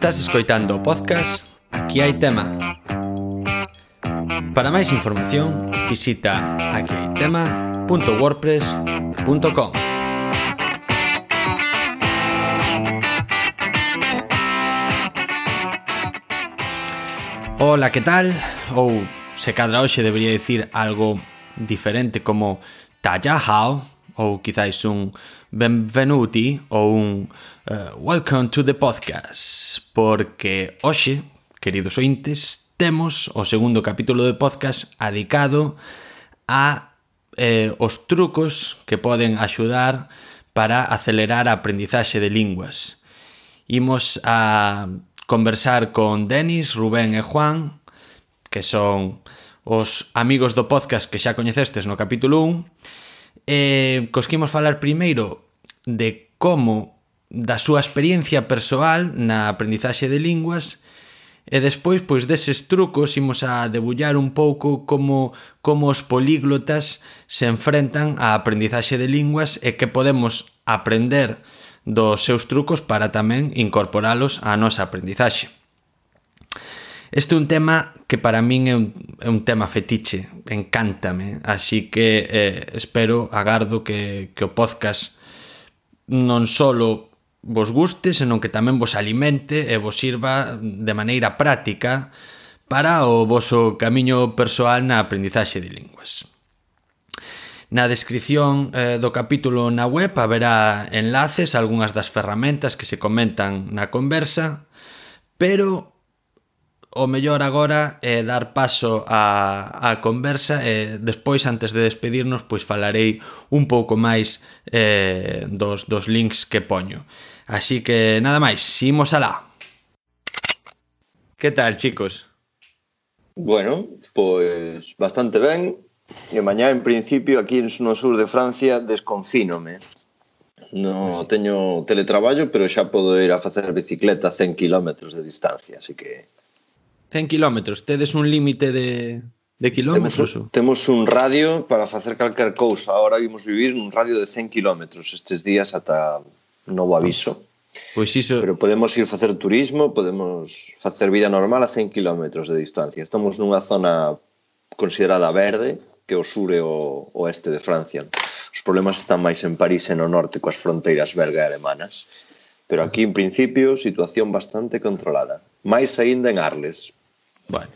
Estás escoitando o podcast Aquí hai tema. Para máis información, visita aquihaitema.wordpress.com. Ola, que tal? Ou se cadra hoxe debería dicir algo diferente como Tallahao ou quizáis un benvenuti ou un uh, welcome to the podcast, porque hoxe, queridos ointes, temos o segundo capítulo de podcast adicado a eh, os trucos que poden axudar para acelerar a aprendizaxe de linguas. Imos a conversar con Denis, Rubén e Juan, que son os amigos do podcast que xa coñecestes no capítulo 1, eh, cosquimos falar primeiro de como da súa experiencia persoal na aprendizaxe de linguas e despois pois deses trucos imos a debullar un pouco como como os políglotas se enfrentan á aprendizaxe de linguas e que podemos aprender dos seus trucos para tamén incorporalos á nosa aprendizaxe. Este é un tema que para min é un, é un tema fetiche, encántame, así que eh, espero, agardo que, que o podcast non solo vos guste, senón que tamén vos alimente e vos sirva de maneira práctica para o voso camiño persoal na aprendizaxe de linguas. Na descripción eh, do capítulo na web haberá enlaces a algunhas das ferramentas que se comentan na conversa, pero o mellor agora é eh, dar paso á, á conversa e eh, despois, antes de despedirnos, pois falarei un pouco máis eh, dos, dos links que poño. Así que nada máis, imos alá. Que tal, chicos? Bueno, pois bastante ben. E mañá, en principio, aquí no sur de Francia, desconfínome. No ah, teño teletraballo, pero xa podo ir a facer bicicleta a 100 km de distancia, así que 100 kilómetros, tedes un límite de, de kilómetros? Temos, temos un radio para facer calquer cousa. Ahora vimos vivir un radio de 100 kilómetros estes días ata novo aviso. Pois iso... Pero podemos ir facer turismo, podemos facer vida normal a 100 kilómetros de distancia. Estamos nunha zona considerada verde, que o sur e o oeste de Francia. Os problemas están máis en París e no norte coas fronteiras belga e alemanas. Pero aquí, en principio, situación bastante controlada. Mais aínda en Arles, Bueno,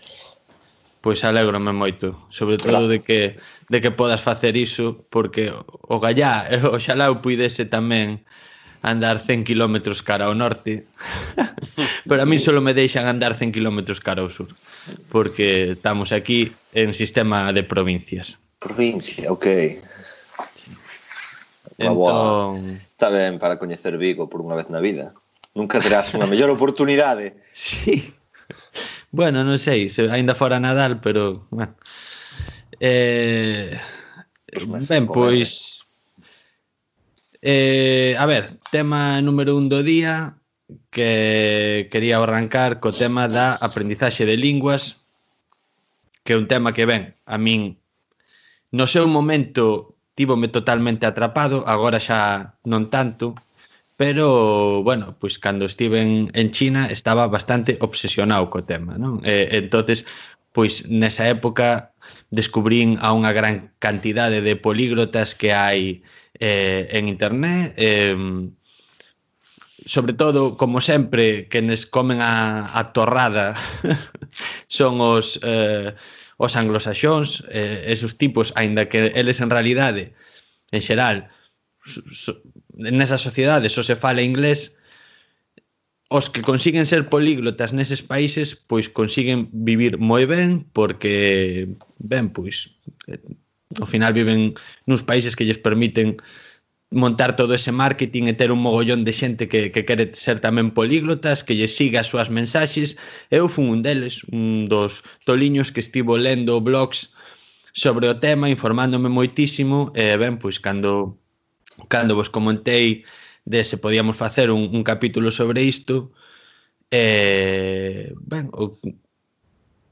pois alegrome moito, sobre todo de que de que podas facer iso porque o gallá, oxalá eu puidese tamén andar 100 km cara ao norte. Pero a mí solo me deixan andar 100 km cara ao sur, porque estamos aquí en sistema de provincias. Provincia, ok. Sí. Entón... Está ben para coñecer Vigo por unha vez na vida. Nunca terás unha mellor oportunidade. sí. Bueno, non sei, se ainda fora Nadal, pero, bueno. Eh, pues ben, pois... Eh, a ver, tema número un do día que quería arrancar co tema da aprendizaxe de linguas que é un tema que ben a min no seu momento tívome totalmente atrapado agora xa non tanto pero bueno, pois cando estive en, en China estaba bastante obsesionado co tema, non? E, entonces, pois nesa época descubrín a unha gran cantidade de políglotas que hai eh, en internet, eh, sobre todo, como sempre, que nes comen a, a torrada son os, eh, os anglosaxóns, eh, esos tipos, aínda que eles en realidade, en xeral, nesa sociedade só se fala inglés, os que consiguen ser políglotas neses países, pois consiguen vivir moi ben, porque, ben, pois, eh, ao final viven nos países que lles permiten montar todo ese marketing e ter un mogollón de xente que, que quere ser tamén políglotas, que lle siga as súas mensaxes. Eu fun un deles, un dos toliños que estivo lendo blogs sobre o tema, informándome moitísimo, e ben, pois, cando cando vos comentei de se podíamos facer un, un capítulo sobre isto, eh, ben, o,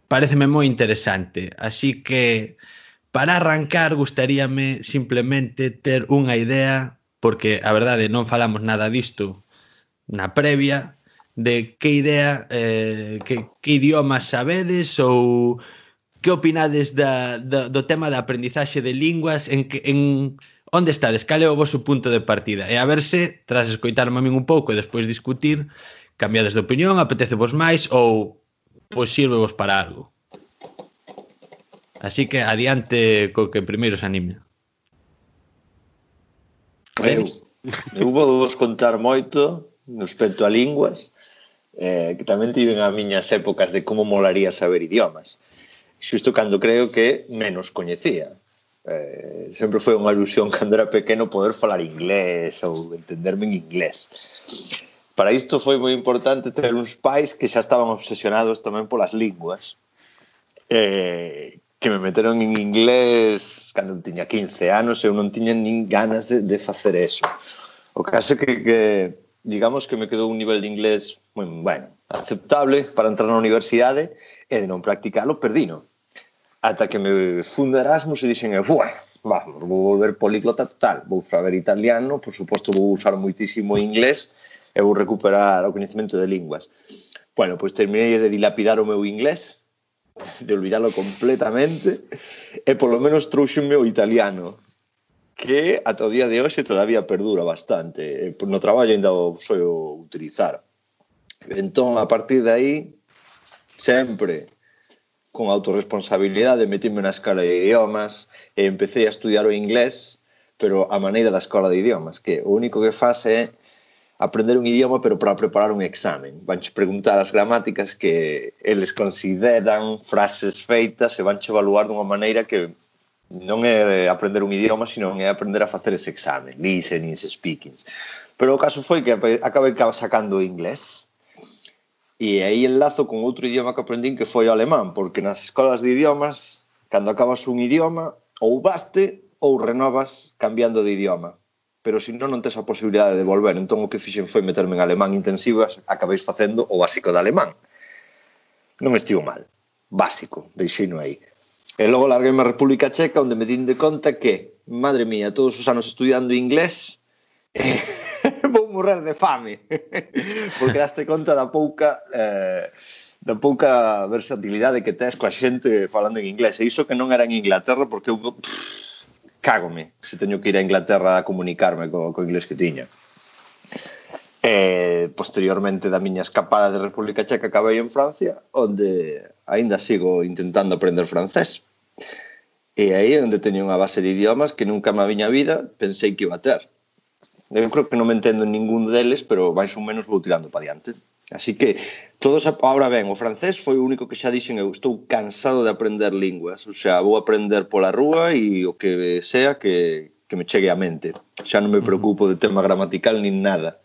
pareceme moi interesante. Así que, para arrancar, gustaríame simplemente ter unha idea, porque a verdade non falamos nada disto na previa, de que idea, eh, que, que idioma sabedes ou que opinades da, da, do tema da aprendizaxe de linguas en, que, en onde estades, cal é o vosso punto de partida e a verse, tras escoitarme a min un pouco e despois discutir, cambiades de opinión, apetece vos máis ou pois sirve vos para algo. Así que adiante co que primeiro se anime. Eu, eu vou vos contar moito respecto a linguas, eh, que tamén tiven as miñas épocas de como molaría saber idiomas. Xusto cando creo que menos coñecía eh, sempre foi unha ilusión cando era pequeno poder falar inglés ou entenderme en inglés. Para isto foi moi importante ter uns pais que xa estaban obsesionados tamén polas linguas, eh, que me meteron en inglés cando tiña 15 anos, eu non tiña nin ganas de, de facer eso. O caso é que, que, digamos que me quedou un nivel de inglés moi, bueno, aceptable para entrar na universidade e eh, de non practicalo perdino ata que me fundo Erasmus e dixen, bueno, vamos, vou volver políglota total, vou saber italiano, por suposto vou usar moitísimo inglés e vou recuperar o coñecemento de linguas. Bueno, pois terminei de dilapidar o meu inglés, de olvidarlo completamente, e polo menos trouxenme o italiano, que ata o día de hoxe todavía perdura bastante. No traballo ainda o sou utilizar. Entón, a partir de aí, sempre con autorresponsabilidade, metime na escala de idiomas, e empecé a estudiar o inglés, pero a maneira da escola de idiomas, que o único que faz é aprender un idioma, pero para preparar un examen. Vanche preguntar as gramáticas que eles consideran, frases feitas, e vanche evaluar dunha maneira que non é aprender un idioma, sino é aprender a facer ese examen, listenings, speakings. Pero o caso foi que acabei sacando o inglés, E aí enlazo con outro idioma que aprendín que foi o alemán, porque nas escolas de idiomas, cando acabas un idioma, ou baste ou renovas cambiando de idioma. Pero se non, non tes a posibilidade de volver. Entón o que fixen foi meterme en alemán intensivas, acabéis facendo o básico de alemán. Non estivo mal. Básico, deixeino aí. E logo larguei a República Checa, onde me din de conta que, madre mía, todos os anos estudiando inglés, eh, morrer de fame porque daste conta da pouca eh, da pouca versatilidade que tes coa xente falando en inglés e iso que non era en Inglaterra porque eu pff, cágome se teño que ir a Inglaterra a comunicarme co, co inglés que tiña E posteriormente da miña escapada de República Checa acabei en Francia, onde aínda sigo intentando aprender francés. E aí onde teño unha base de idiomas que nunca na miña vida pensei que iba a ter. Eh, eu creo que non me entendo en ningún deles, pero máis ou menos vou tirando para diante. Así que todos ahora ben, o francés foi o único que xa dixen eu estou cansado de aprender linguas, o sea, vou aprender pola rúa e o que sea que, que me chegue á mente. Xa non me preocupo de tema gramatical nin nada.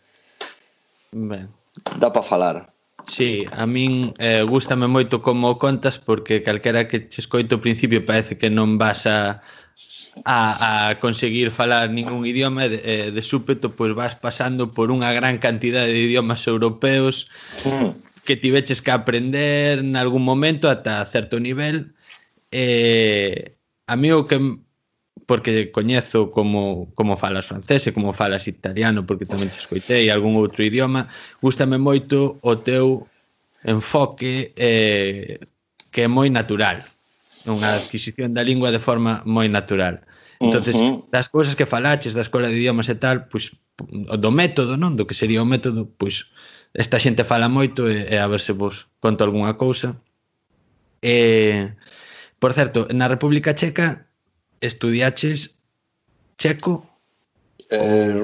Ben. Dá para falar. Sí, a min eh, gustame moito como contas porque calquera que che escoito ao principio parece que non vas a, a, a conseguir falar ningún idioma e de, de súpeto pois vas pasando por unha gran cantidade de idiomas europeos mm. que tiveches que aprender en algún momento ata certo nivel. Eh, a mí o que porque coñezo como, como falas francés e como falas italiano, porque tamén te escoitei algún outro idioma, gustame moito o teu enfoque eh, que é moi natural unha adquisición da lingua de forma moi natural. Entonces, uh -huh. das cousas que falaches da escola de idiomas e tal, pois do método, non? Do que sería o método, pois esta xente fala moito e, e a ver se vos conto algunha cousa. Eh, por certo, na República Checa estudiaches checo? Eh,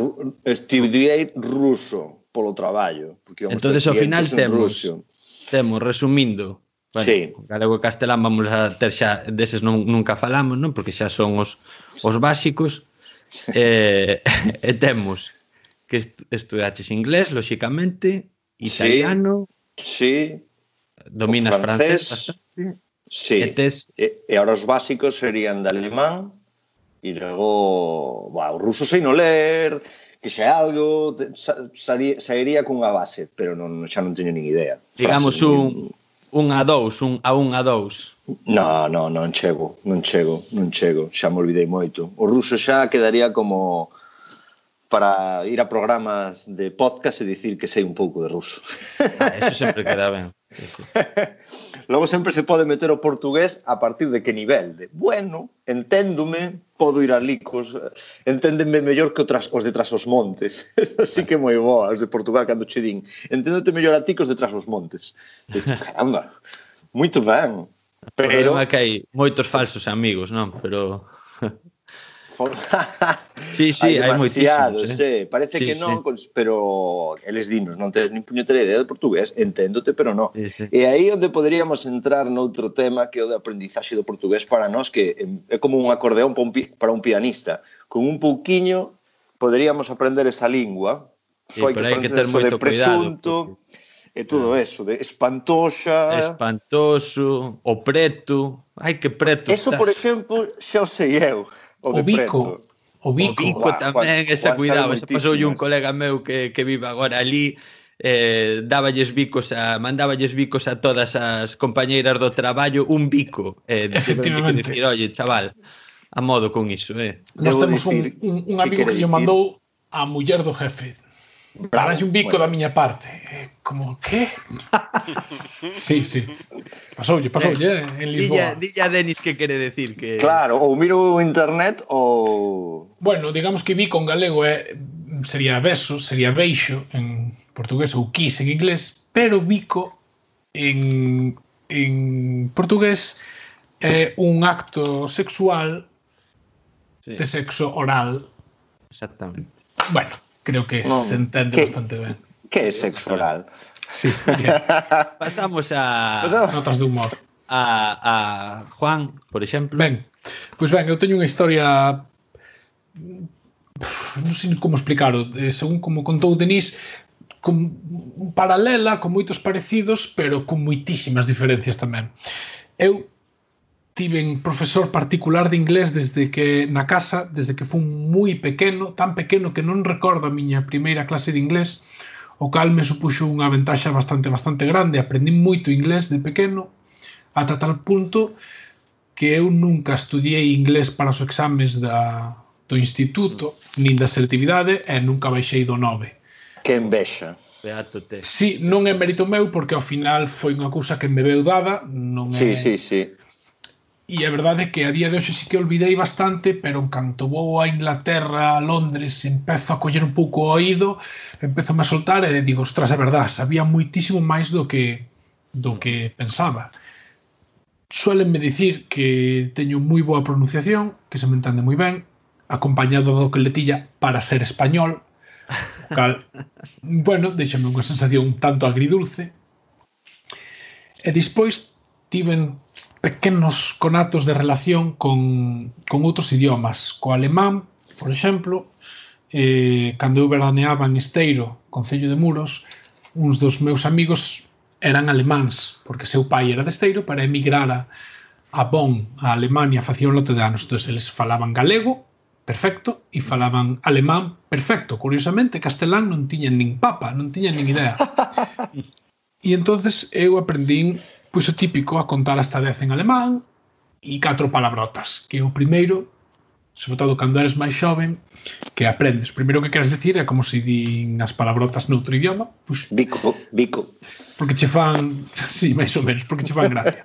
estudiei ruso polo traballo, porque entonces ao final temos, ruso. temos resumindo Bueno, sí. Galego e castelán vamos a ter xa deses non, nunca falamos, non? Porque xa son os, os básicos. eh, e temos que estudaches inglés, lóxicamente, italiano, sí, sí. dominas o francés, francés bastante, sí. e, tes... e, e ahora os básicos serían de alemán, e logo, bah, o ruso sei no ler, que xa algo, sairía, sairía cunha base, pero non, xa non teño nin idea. Digamos Frase, un, un a dous, un a un a dous. No, no, non chego, non chego, non chego, xa me olvidei moito. O ruso xa quedaría como para ir a programas de podcast e dicir que sei un pouco de ruso. Ah, eso sempre queda ben. Logo sempre se pode meter o portugués a partir de que nivel? De, bueno, enténdome, podo ir a licos, enténdeme mellor que outras, os de tras os montes. Así que moi boa, os de Portugal, cando che din, enténdote mellor a ti que os de tras os montes. Diz, caramba, moito ben. Pero... O problema é que hai moitos falsos amigos, non? Pero... sí, sí, hai, hai moitísimos, eh? Sí, Parece sí, que non, sí. pero eles dinos, non tes nin puñetera idea de portugués, enténdote, pero non. Sí, sí. E aí onde poderíamos entrar noutro tema que é o de aprendizaxe do portugués para nós, que é como un acordeón para un pianista. Con un pouquiño poderíamos aprender esa lingua, só sí, hai que, que ter moito de presunto, cuidado, porque e todo ah. eso, de espantosa... Espantoso, o preto... Ai, que preto Eso, estás. por exemplo, xa o sei eu. O, o bico. O bico, o bico tamén, ese cuidado, ese pasou un colega meu que, que vive agora ali, eh, dáballes bicos a mandáballes bicos a todas as compañeiras do traballo un bico eh, efectivamente. de decir, oye, chaval a modo con iso eh. nós temos un, un, un amigo que, que lle mandou a muller do jefe. Daras un bico bueno. da miña parte. Eh, como que? sí, sí. Pasoulle, pasoulle eh, en Lisboa. Dilla, dilla Denis que quere decir que Claro, ou miro o internet ou Bueno, digamos que bico en galego é eh, sería beso, sería beixo en portugués ou kiss en inglés, pero bico en en portugués é eh, un acto sexual sí. de sexo oral. Exactamente. Bueno, creo que no, se entende que, bastante ben. Que é sexo oral? Sí. Pasamos a Pasamos. notas de humor. A, a Juan, por exemplo. Ben, pois pues ben, eu teño unha historia non sei como explicarlo, eh, según como contou Denis, con paralela, con moitos parecidos, pero con moitísimas diferencias tamén. Eu tiven profesor particular de inglés desde que na casa, desde que fun moi pequeno, tan pequeno que non recordo a miña primeira clase de inglés, o cal me supuxo unha ventaxa bastante bastante grande, aprendí moito inglés de pequeno, ata tal punto que eu nunca estudiei inglés para os exames da, do instituto, nin da selectividade, e nunca baixei do 9. Que envexa. Beatote. Sí, non é mérito meu, porque ao final foi unha cousa que me veu dada, non é... Sí, sí, sí E a verdade é que a día de hoxe sí que olvidei bastante, pero en canto vou a Inglaterra, a Londres, empezo a coller un pouco o oído, empezo a soltar e digo, ostras, é verdade, sabía moitísimo máis do que do que pensaba. Suelenme dicir que teño moi boa pronunciación, que se me entende moi ben, acompañado do que letilla para ser español, cal, bueno, deixame unha sensación un tanto agridulce. E despois tiven pequenos conatos de relación con, con outros idiomas. Co alemán, por exemplo, eh, cando eu veraneaba en Esteiro, Concello de Muros, uns dos meus amigos eran alemáns, porque seu pai era de Esteiro para emigrar a, a Bonn, a Alemania, facía un lote de anos. Entón, eles falaban galego, perfecto, e falaban alemán, perfecto. Curiosamente, castelán non tiñan nin papa, non tiñan nin idea. E entonces eu aprendín Pois o típico a contar hasta 10 en alemán e catro palabrotas, que o primeiro, sobre todo cando eres máis xoven, que aprendes. O primeiro que queres decir é como se din as palabrotas noutro idioma. Pois, bico, bico. Porque che fan, sí, máis ou menos, porque che fan gracia.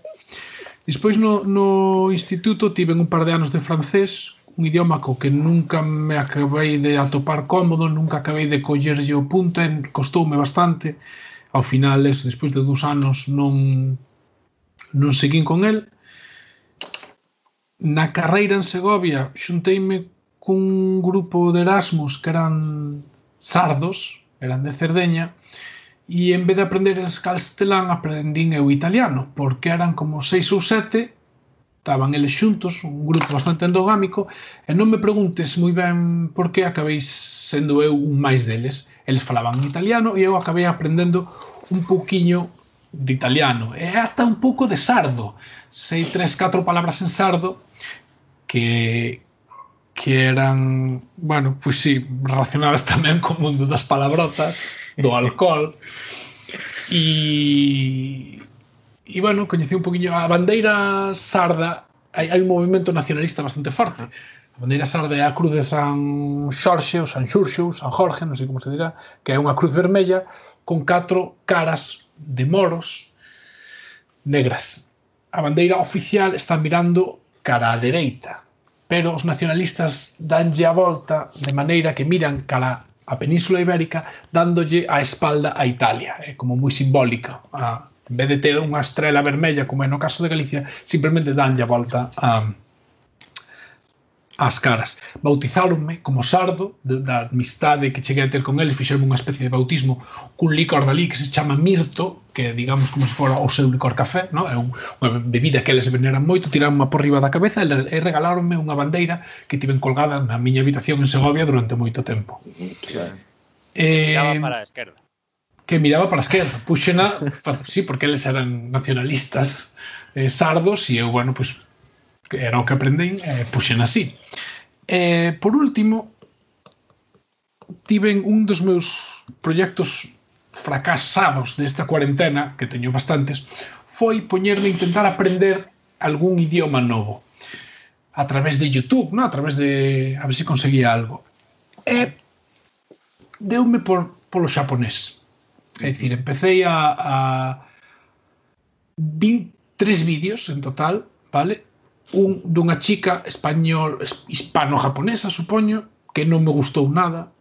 Despois no, no instituto tiven un par de anos de francés, un idioma co que nunca me acabei de atopar cómodo, nunca acabei de collerlle o punto, costoume bastante. Ao final, eso, despois de dous anos, non non seguín con el. Na carreira en Segovia xunteime cun grupo de Erasmus que eran sardos, eran de Cerdeña, e en vez de aprender el castelán aprendín eu italiano, porque eran como seis ou sete, estaban eles xuntos, un grupo bastante endogámico, e non me preguntes moi ben por que acabei sendo eu un máis deles. Eles falaban italiano e eu acabei aprendendo un pouquiño de italiano. É ata un pouco de sardo. Sei tres, catro palabras en sardo que que eran, bueno, pois pues sí, relacionadas tamén co mundo das palabrotas, do alcohol. E e bueno, coñecí un poquinho a bandeira sarda, hai, hai un movimento nacionalista bastante forte. A bandeira sarda é a cruz de San Xorxe ou San Xurxo, San Jorge, non sei como se dirá, que é unha cruz vermella con catro caras de moros negras. A bandeira oficial está mirando cara á dereita, pero os nacionalistas danlle a volta de maneira que miran cara a Península Ibérica dándolle a espalda a Italia. É como moi simbólica. A, en vez de ter unha estrela vermella, como é no caso de Galicia, simplemente danlle a volta a, ás caras. Bautizáronme como sardo de, da amistade que cheguei a ter con eles, fixeronme unha especie de bautismo cun licor dali que se chama mirto, que digamos como se fora o seu licor café, no? é un, unha bebida que eles veneran moito, tiraronme por riba da cabeza e regaláronme unha bandeira que tiven colgada na miña habitación en Segovia durante moito tempo. Claro. Eh, miraba para a esquerda. Que miraba para a esquerda. Puxena, sí, porque eles eran nacionalistas eh, sardos e eu, bueno, pues, que era o que aprendín, e eh, puxen así. Eh, por último, tiven un dos meus proxectos fracasados desta cuarentena, que teño bastantes, foi poñerme a intentar aprender algún idioma novo a través de YouTube, no? a través de a ver se si conseguía algo. E deume por, polo xaponés. É dicir, empecé a, a 23 vídeos en total, vale? un, dunha chica español hispano-japonesa, supoño, que non me gustou nada.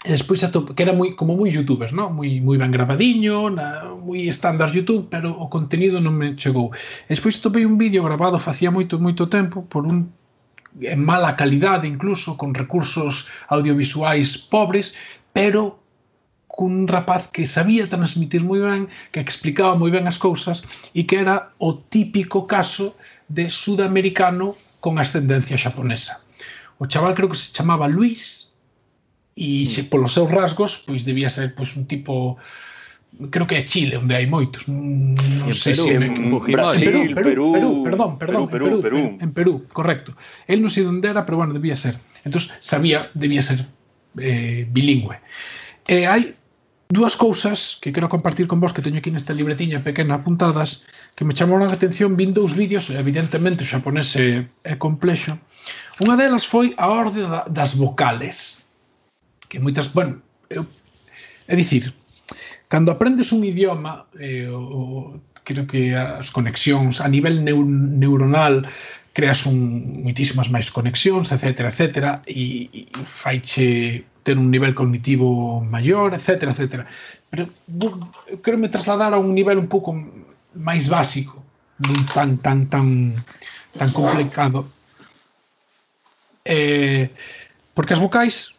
E despois atop, que era moi como moi youtuber, non? Moi moi ben grabadiño, na, moi estándar YouTube, pero o contenido non me chegou. E despois topei un vídeo grabado facía moito moito tempo por un en mala calidade incluso, con recursos audiovisuais pobres, pero cun rapaz que sabía transmitir moi ben, que explicaba moi ben as cousas e que era o típico caso de sudamericano con ascendencia xaponesa. O chaval creo que se chamaba Luis e mm. se, polos seus rasgos pois debía ser pois un tipo creo que é Chile onde hai moitos, non sei se en, en Brasil, Perú, Perú, Perú, perdón, perdón, Perú, Perú, en Perú, Perú, en Perú, correcto. El non sei onde era, pero bueno, debía ser. Entón sabía, debía ser eh, bilingüe. Eh, e hai dúas cousas que quero compartir con vos que teño aquí nesta libretiña pequena apuntadas que me chamaron a atención vindo dous vídeos evidentemente o xaponés é, é complexo. Unha delas foi a orde da, das vocales que moitas, bueno eu, é dicir cando aprendes un idioma eh, o, creo que as conexións a nivel neu, neuronal creas un, moitísimas máis conexións, etc, etc, e, e faiche ter un nivel cognitivo maior, etc, etc. Pero quero me trasladar a un nivel un pouco máis básico, non tan tan tan tan complicado. Eh, porque as vocais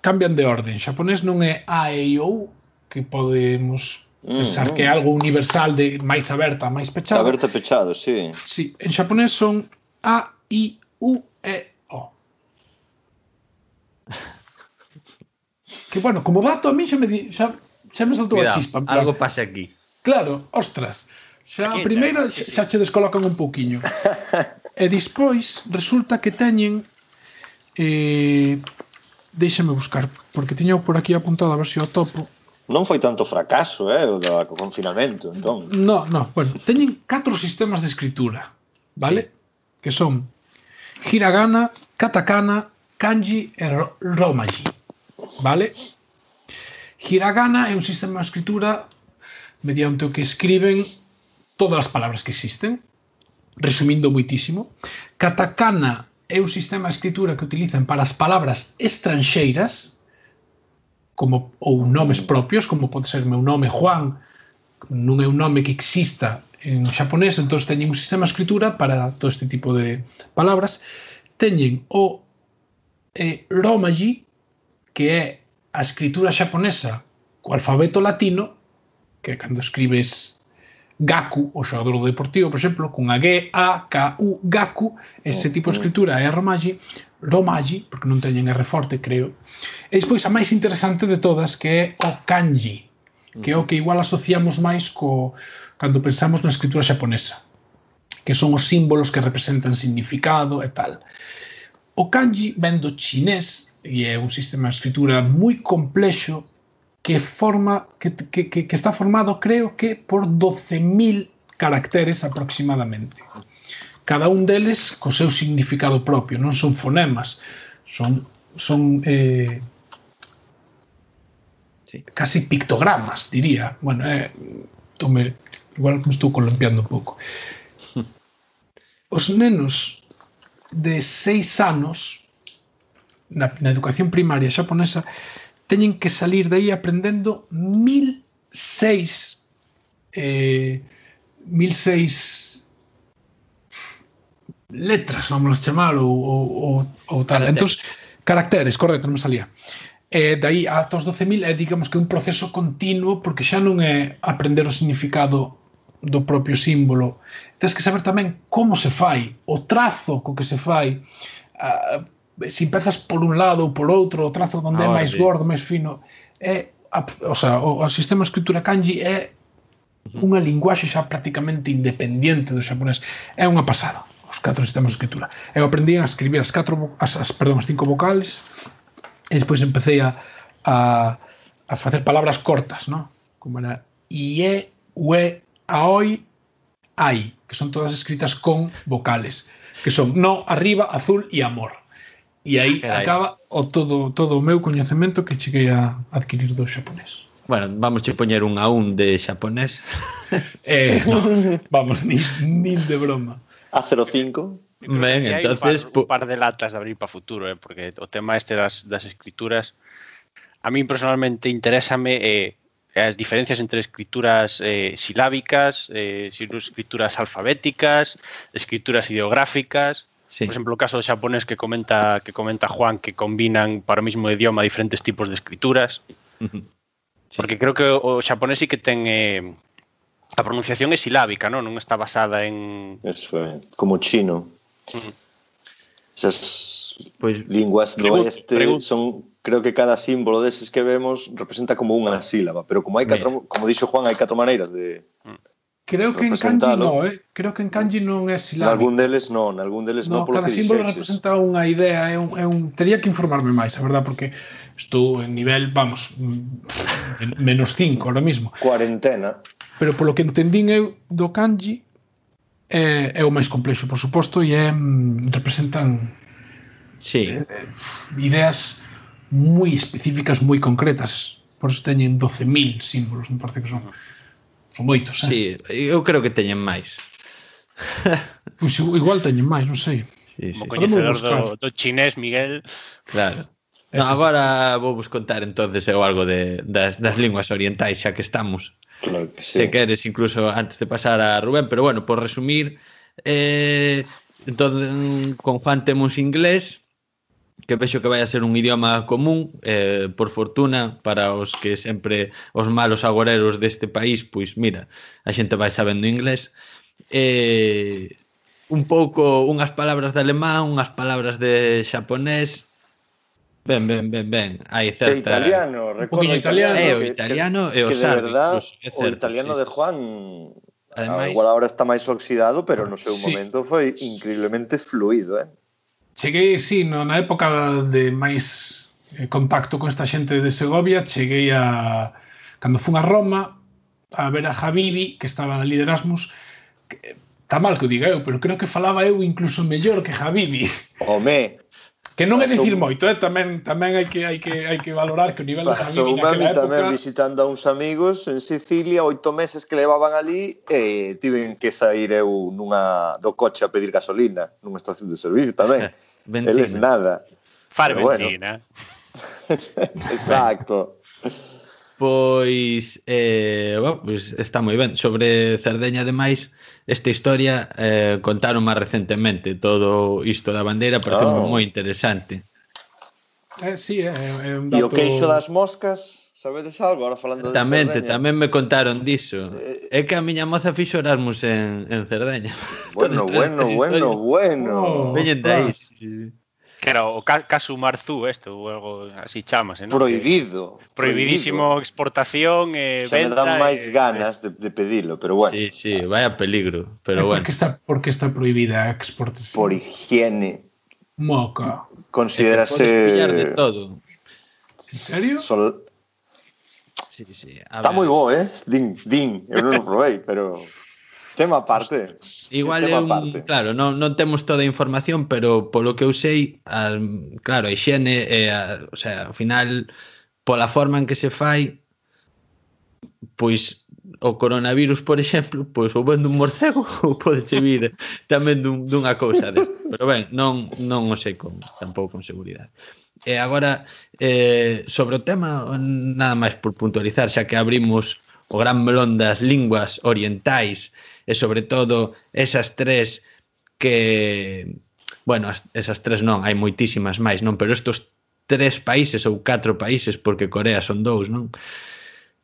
cambian de orden. Xaponés non é A, E, I, O, que podemos pensar mm, que é mm-hmm. algo universal de máis aberta, máis pechada. Aberta pechado, sí. Sí, en xaponés son A, I, U, E, O. que bueno, como dato a mí xa me di, xa, xa me saltou a chispa. Plan, algo pasa aquí. Claro, ostras. Xa a primeira eh, xa, xa che descolocan un pouquiño. e despois resulta que teñen eh, deixame buscar, porque tiño por aquí apuntado a ver se o topo. Non foi tanto fracaso, eh, o do confinamento, entón. No, no, bueno, teñen catro sistemas de escritura, vale? Sí. Que son hiragana, katakana, kanji e romaji vale? Hiragana é un sistema de escritura mediante o que escriben todas as palabras que existen, resumindo moitísimo. Katakana é un sistema de escritura que utilizan para as palabras estranxeiras, como ou nomes propios, como pode ser meu nome Juan, non é un nome que exista en xaponés, entón teñen un sistema de escritura para todo este tipo de palabras. Teñen o eh, Romaji, que é a escritura xaponesa co alfabeto latino, que é cando escribes Gaku, o xogador do Deportivo, por exemplo, cunha G, A, K, U, Gaku, ese oh, tipo de oh. escritura é a Romaji, Romaji, porque non teñen R forte, creo. E despois a máis interesante de todas, que é o kanji, que é o que igual asociamos máis co cando pensamos na escritura xaponesa, que son os símbolos que representan significado e tal. O kanji vendo chinés e é un sistema de escritura moi complexo que forma que, que, que, que está formado creo que por 12.000 caracteres aproximadamente. Cada un deles co seu significado propio, non son fonemas, son son eh, sí. casi pictogramas, diría. Bueno, eh, tome, igual me estou colompiando un pouco. Os nenos de seis anos na, na educación primaria xaponesa teñen que salir de aí aprendendo 1006 eh, 1006 letras, vamos a chamar, ou, ou, ou tal. Entón, caracteres, correcto, non me salía. E dai ata os 12.000 é, digamos que, un proceso continuo, porque xa non é aprender o significado do propio símbolo. Tens que saber tamén como se fai, o trazo co que se fai, se empezas por un lado ou por outro, o trazo onde Ahora é máis gordo, máis fino, é a, o, sea, o, o sistema de escritura kanji é unha linguaxe xa prácticamente independiente do xaponés. É unha pasada os catro sistemas de escritura. Eu aprendí a escribir as catro as, as perdón, as cinco vocales e despois empecé a, a, a facer palabras cortas, ¿no? Como era ie, ue, aoi, ai, que son todas escritas con vocales, que son no, arriba, azul e amor. E aí Era acaba aí. o todo todo o meu coñecemento que cheguei a adquirir do xaponés. Bueno, vamos che poñer un a un de xaponés. eh, no, vamos, nin, nin de broma. A 05. Ben, entonces... Un par, un par de latas de abrir para futuro, eh, porque o tema este das, das escrituras a mí personalmente interésame eh, as diferencias entre escrituras eh, silábicas, eh, escrituras alfabéticas, escrituras ideográficas, Sí. Por exemplo, o caso xaponés que comenta que comenta Juan que combinan para o mesmo idioma diferentes tipos de escrituras. Uh -huh. sí. Porque creo que o xaponés sí que ten eh, a pronunciación é silábica, non? Non está basada en... Eso é, como chino. Mm. Esas pues, linguas do pregunto, oeste pregunto. son... Creo que cada símbolo deses que vemos representa como unha sílaba, pero como hai catro, como dixo Juan, hai catro maneiras de, mm. Creo que en kanji no, eh? Creo que en kanji non é silábico. Algún deles non, algún deles non, no, polo que dixeches. Cada símbolo representa unha idea, é un, é un... Tería que informarme máis, a verdad, porque estou en nivel, vamos, mm, menos 5 ahora mismo. Cuarentena. Pero polo que entendín eu do kanji, é, é o máis complexo, por suposto, e é, mm, representan sí. Eh, ideas moi específicas, moi concretas. Por eso teñen 12.000 símbolos, me parece que son. Uh Son moitos, eh? Sí, eu creo que teñen máis. pois pues, igual teñen máis, non sei. Sí, sí. Como coñecedor do, do chinés, Miguel. Claro. No, agora vou vos contar entonces eh, eu algo de, das, das linguas orientais xa que estamos. Claro que sí. Se queres incluso antes de pasar a Rubén, pero bueno, por resumir, eh, entón, con Juan temos inglés, que vexo que vai a ser un idioma común, eh, por fortuna, para os que sempre os malos agoreros deste país, pois mira, a xente vai sabendo inglés. Eh, un pouco unhas palabras de alemán, unhas palabras de xaponés, Ben, ben, ben, ben. Hai certa... E italiano, recordo italiano. É, eh, o italiano que, e o que, sardo. De verdad, pois, certo, o italiano sí, de Juan... Ademais, agora ahora está máis oxidado, pero no seu sí. momento foi increíblemente fluido, eh? cheguei, sí, no, na época de máis eh, contacto con esta xente de Segovia, cheguei a cando fun a Roma a ver a Javivi, que estaba ali de Erasmus, que, eh, tá mal que o diga eu, pero creo que falaba eu incluso mellor que Javivi. Home, Que non é dicir moito, eh? tamén tamén hai que hai que hai que valorar que o nivel Pasou de a mí época... tamén visitando a uns amigos en Sicilia, oito meses que levaban ali e eh, tiven que sair eu nunha do coche a pedir gasolina nunha estación de servicio tamén. Eles nada. Far Pero benzina. Bueno. Exacto. Pois, eh, bueno, pois está moi ben. Sobre Cerdeña, ademais, esta historia eh, contaron máis recentemente todo isto da bandeira, parece oh. moi interesante. Eh, sí, é, eh, é un dato... E o queixo das moscas, sabedes algo? Ahora falando de tamén, Cerdeña. Tamén me contaron diso. Eh... É que a miña moza fixo Erasmus en, en Cerdeña. Bueno, bueno, bueno, bueno, bueno. Oh, Veñen de aí que era o caso Marzú, este, ou algo así chamase, non? Prohibido. Que, prohibidísimo prohibido. exportación e eh, Xa venta. me dan máis eh, ganas de, de pedilo, pero bueno. Sí, sí, vaya peligro, pero bueno. Porque está por que está prohibida a exportación. Por higiene. Moca. Considerase pillar de todo. En serio? Sol... Sí, sí. A. Está moi bo, eh? Din, din, eu non o probei, pero Tema aparte. Igual tema é un, parte. claro, non, non temos toda a información, pero polo que eu sei, a, claro, a higiene é, a, o sea, ao final pola forma en que se fai pois o coronavirus, por exemplo, pois ou vendo dun morcego ou pode che vir tamén dun, dunha cousa desta. Pero ben, non, non o sei con, tampouco con seguridade. E agora, eh, sobre o tema, nada máis por puntualizar, xa que abrimos o gran melón das linguas orientais e sobre todo esas tres que bueno, as, esas tres non, hai moitísimas máis, non, pero estos tres países ou catro países porque Corea son dous, non?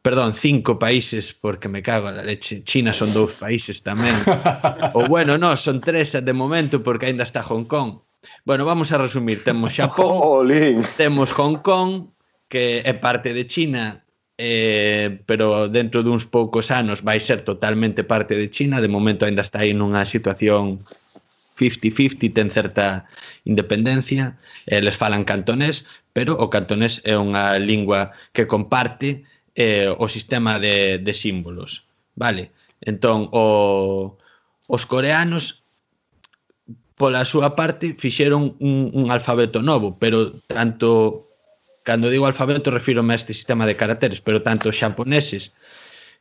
Perdón, cinco países porque me cago a la leche. China son dous países tamén. ou bueno, non, son tres de momento porque aínda está Hong Kong. Bueno, vamos a resumir. Temos Xapón, temos Hong Kong, que é parte de China eh, pero dentro duns poucos anos vai ser totalmente parte de China, de momento aínda está aí nunha situación 50-50, ten certa independencia, eh, eles falan cantonés, pero o cantonés é unha lingua que comparte eh, o sistema de, de símbolos, vale? Entón, o, os coreanos pola súa parte fixeron un, un alfabeto novo, pero tanto Cando digo alfabeto refiro a este sistema de caracteres, pero tanto os xaponeses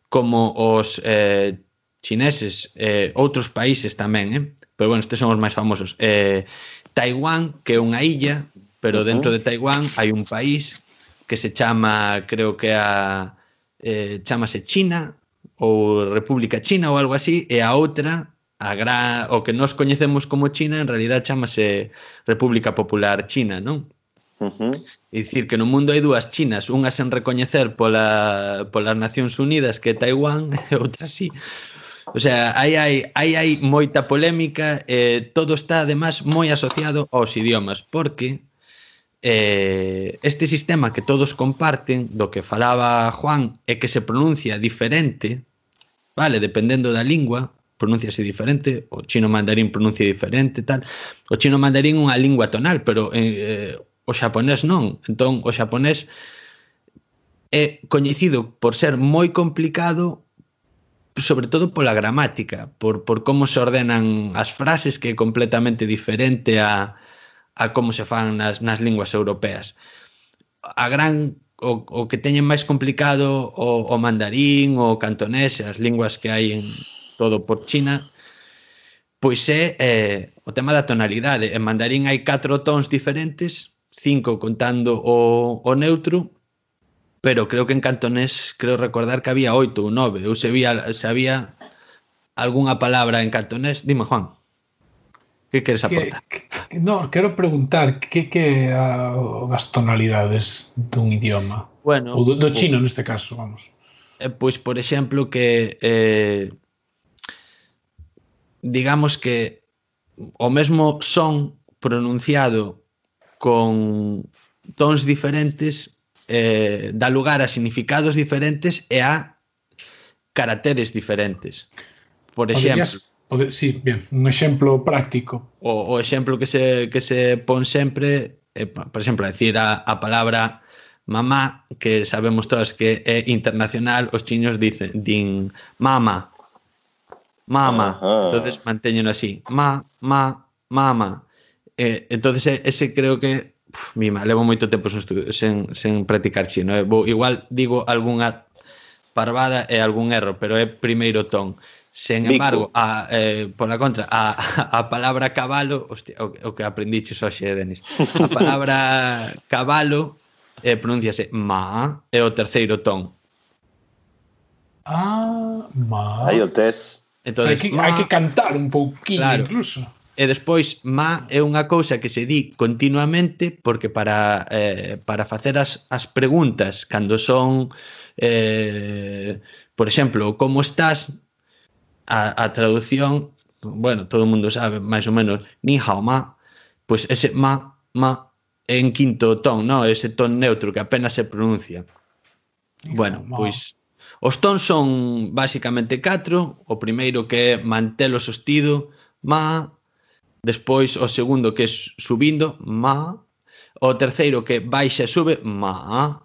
como os eh, chineses, eh, outros países tamén, eh? pero bueno, estes son os máis famosos. Eh, Taiwán, que é unha illa, pero uh -huh. dentro de Taiwán hai un país que se chama, creo que a eh, chamase China ou República China ou algo así, e a outra a gra... o que nós coñecemos como China en realidad chamase República Popular China, non? Uh -huh. É dicir que no mundo hai dúas Chinas, unha sen recoñecer pola, polas Nacións Unidas que é Taiwán e outra sí. O sea, aí hai, aí hai moita polémica, eh, todo está además moi asociado aos idiomas, porque eh, este sistema que todos comparten, do que falaba Juan, é que se pronuncia diferente, vale, dependendo da lingua, pronunciase diferente, o chino mandarín pronuncia diferente, tal. O chino mandarín é unha lingua tonal, pero eh, o xaponés non. Entón, o xaponés é coñecido por ser moi complicado sobre todo pola gramática, por, por como se ordenan as frases que é completamente diferente a, a como se fan nas, nas linguas europeas. A gran o, o que teñen máis complicado o, o mandarín, o cantonés, as linguas que hai en todo por China, pois é eh, o tema da tonalidade. En mandarín hai catro tons diferentes cinco contando o, o neutro, pero creo que en cantonés creo recordar que había oito ou nove, ou se había, se había algunha palabra en cantonés, dime Juan. Que queres aportar? Que, que, no, quero preguntar que que a, das tonalidades dun idioma. Bueno, ou do, do chino pues, neste caso, vamos. Eh, pois, pues, por exemplo, que eh, digamos que o mesmo son pronunciado con tons diferentes eh, dá lugar a significados diferentes e a caracteres diferentes. Por exemplo, Poderías, sí, bien, un exemplo práctico. O, o exemplo que se, que se pon sempre, eh, por exemplo, a decir a, a palabra mamá, que sabemos todas que é internacional, os chiños dicen din mama, mama, Ajá. entonces manteñen así, ma, ma, mama. Eh, entonces ese creo que uf, mima, levo moito tempo sen, sen, sen practicar chino. Eh? Vou, igual digo algunha parvada e algún erro, pero é primeiro ton. Sen embargo, a, eh, pola contra, a, a palabra cabalo, hostia, o, o que aprendiches hoxe, eh, Denis, a palabra cabalo eh, pronunciase ma, é o terceiro ton. Ah, ma. Aí o tes. Entonces, hai, que, ma, hai que cantar un pouquinho claro. incluso e despois má é unha cousa que se di continuamente porque para, eh, para facer as, as preguntas cando son eh, por exemplo, como estás a, a traducción bueno, todo o mundo sabe máis ou menos ni hao ma pois ese ma, ma en quinto ton, no? ese ton neutro que apenas se pronuncia ni bueno, ma. pois Os tons son basicamente catro, o primeiro que é mantelo sostido, ma, Despois o segundo que é subindo, ma. O terceiro que baixa e sube, ma.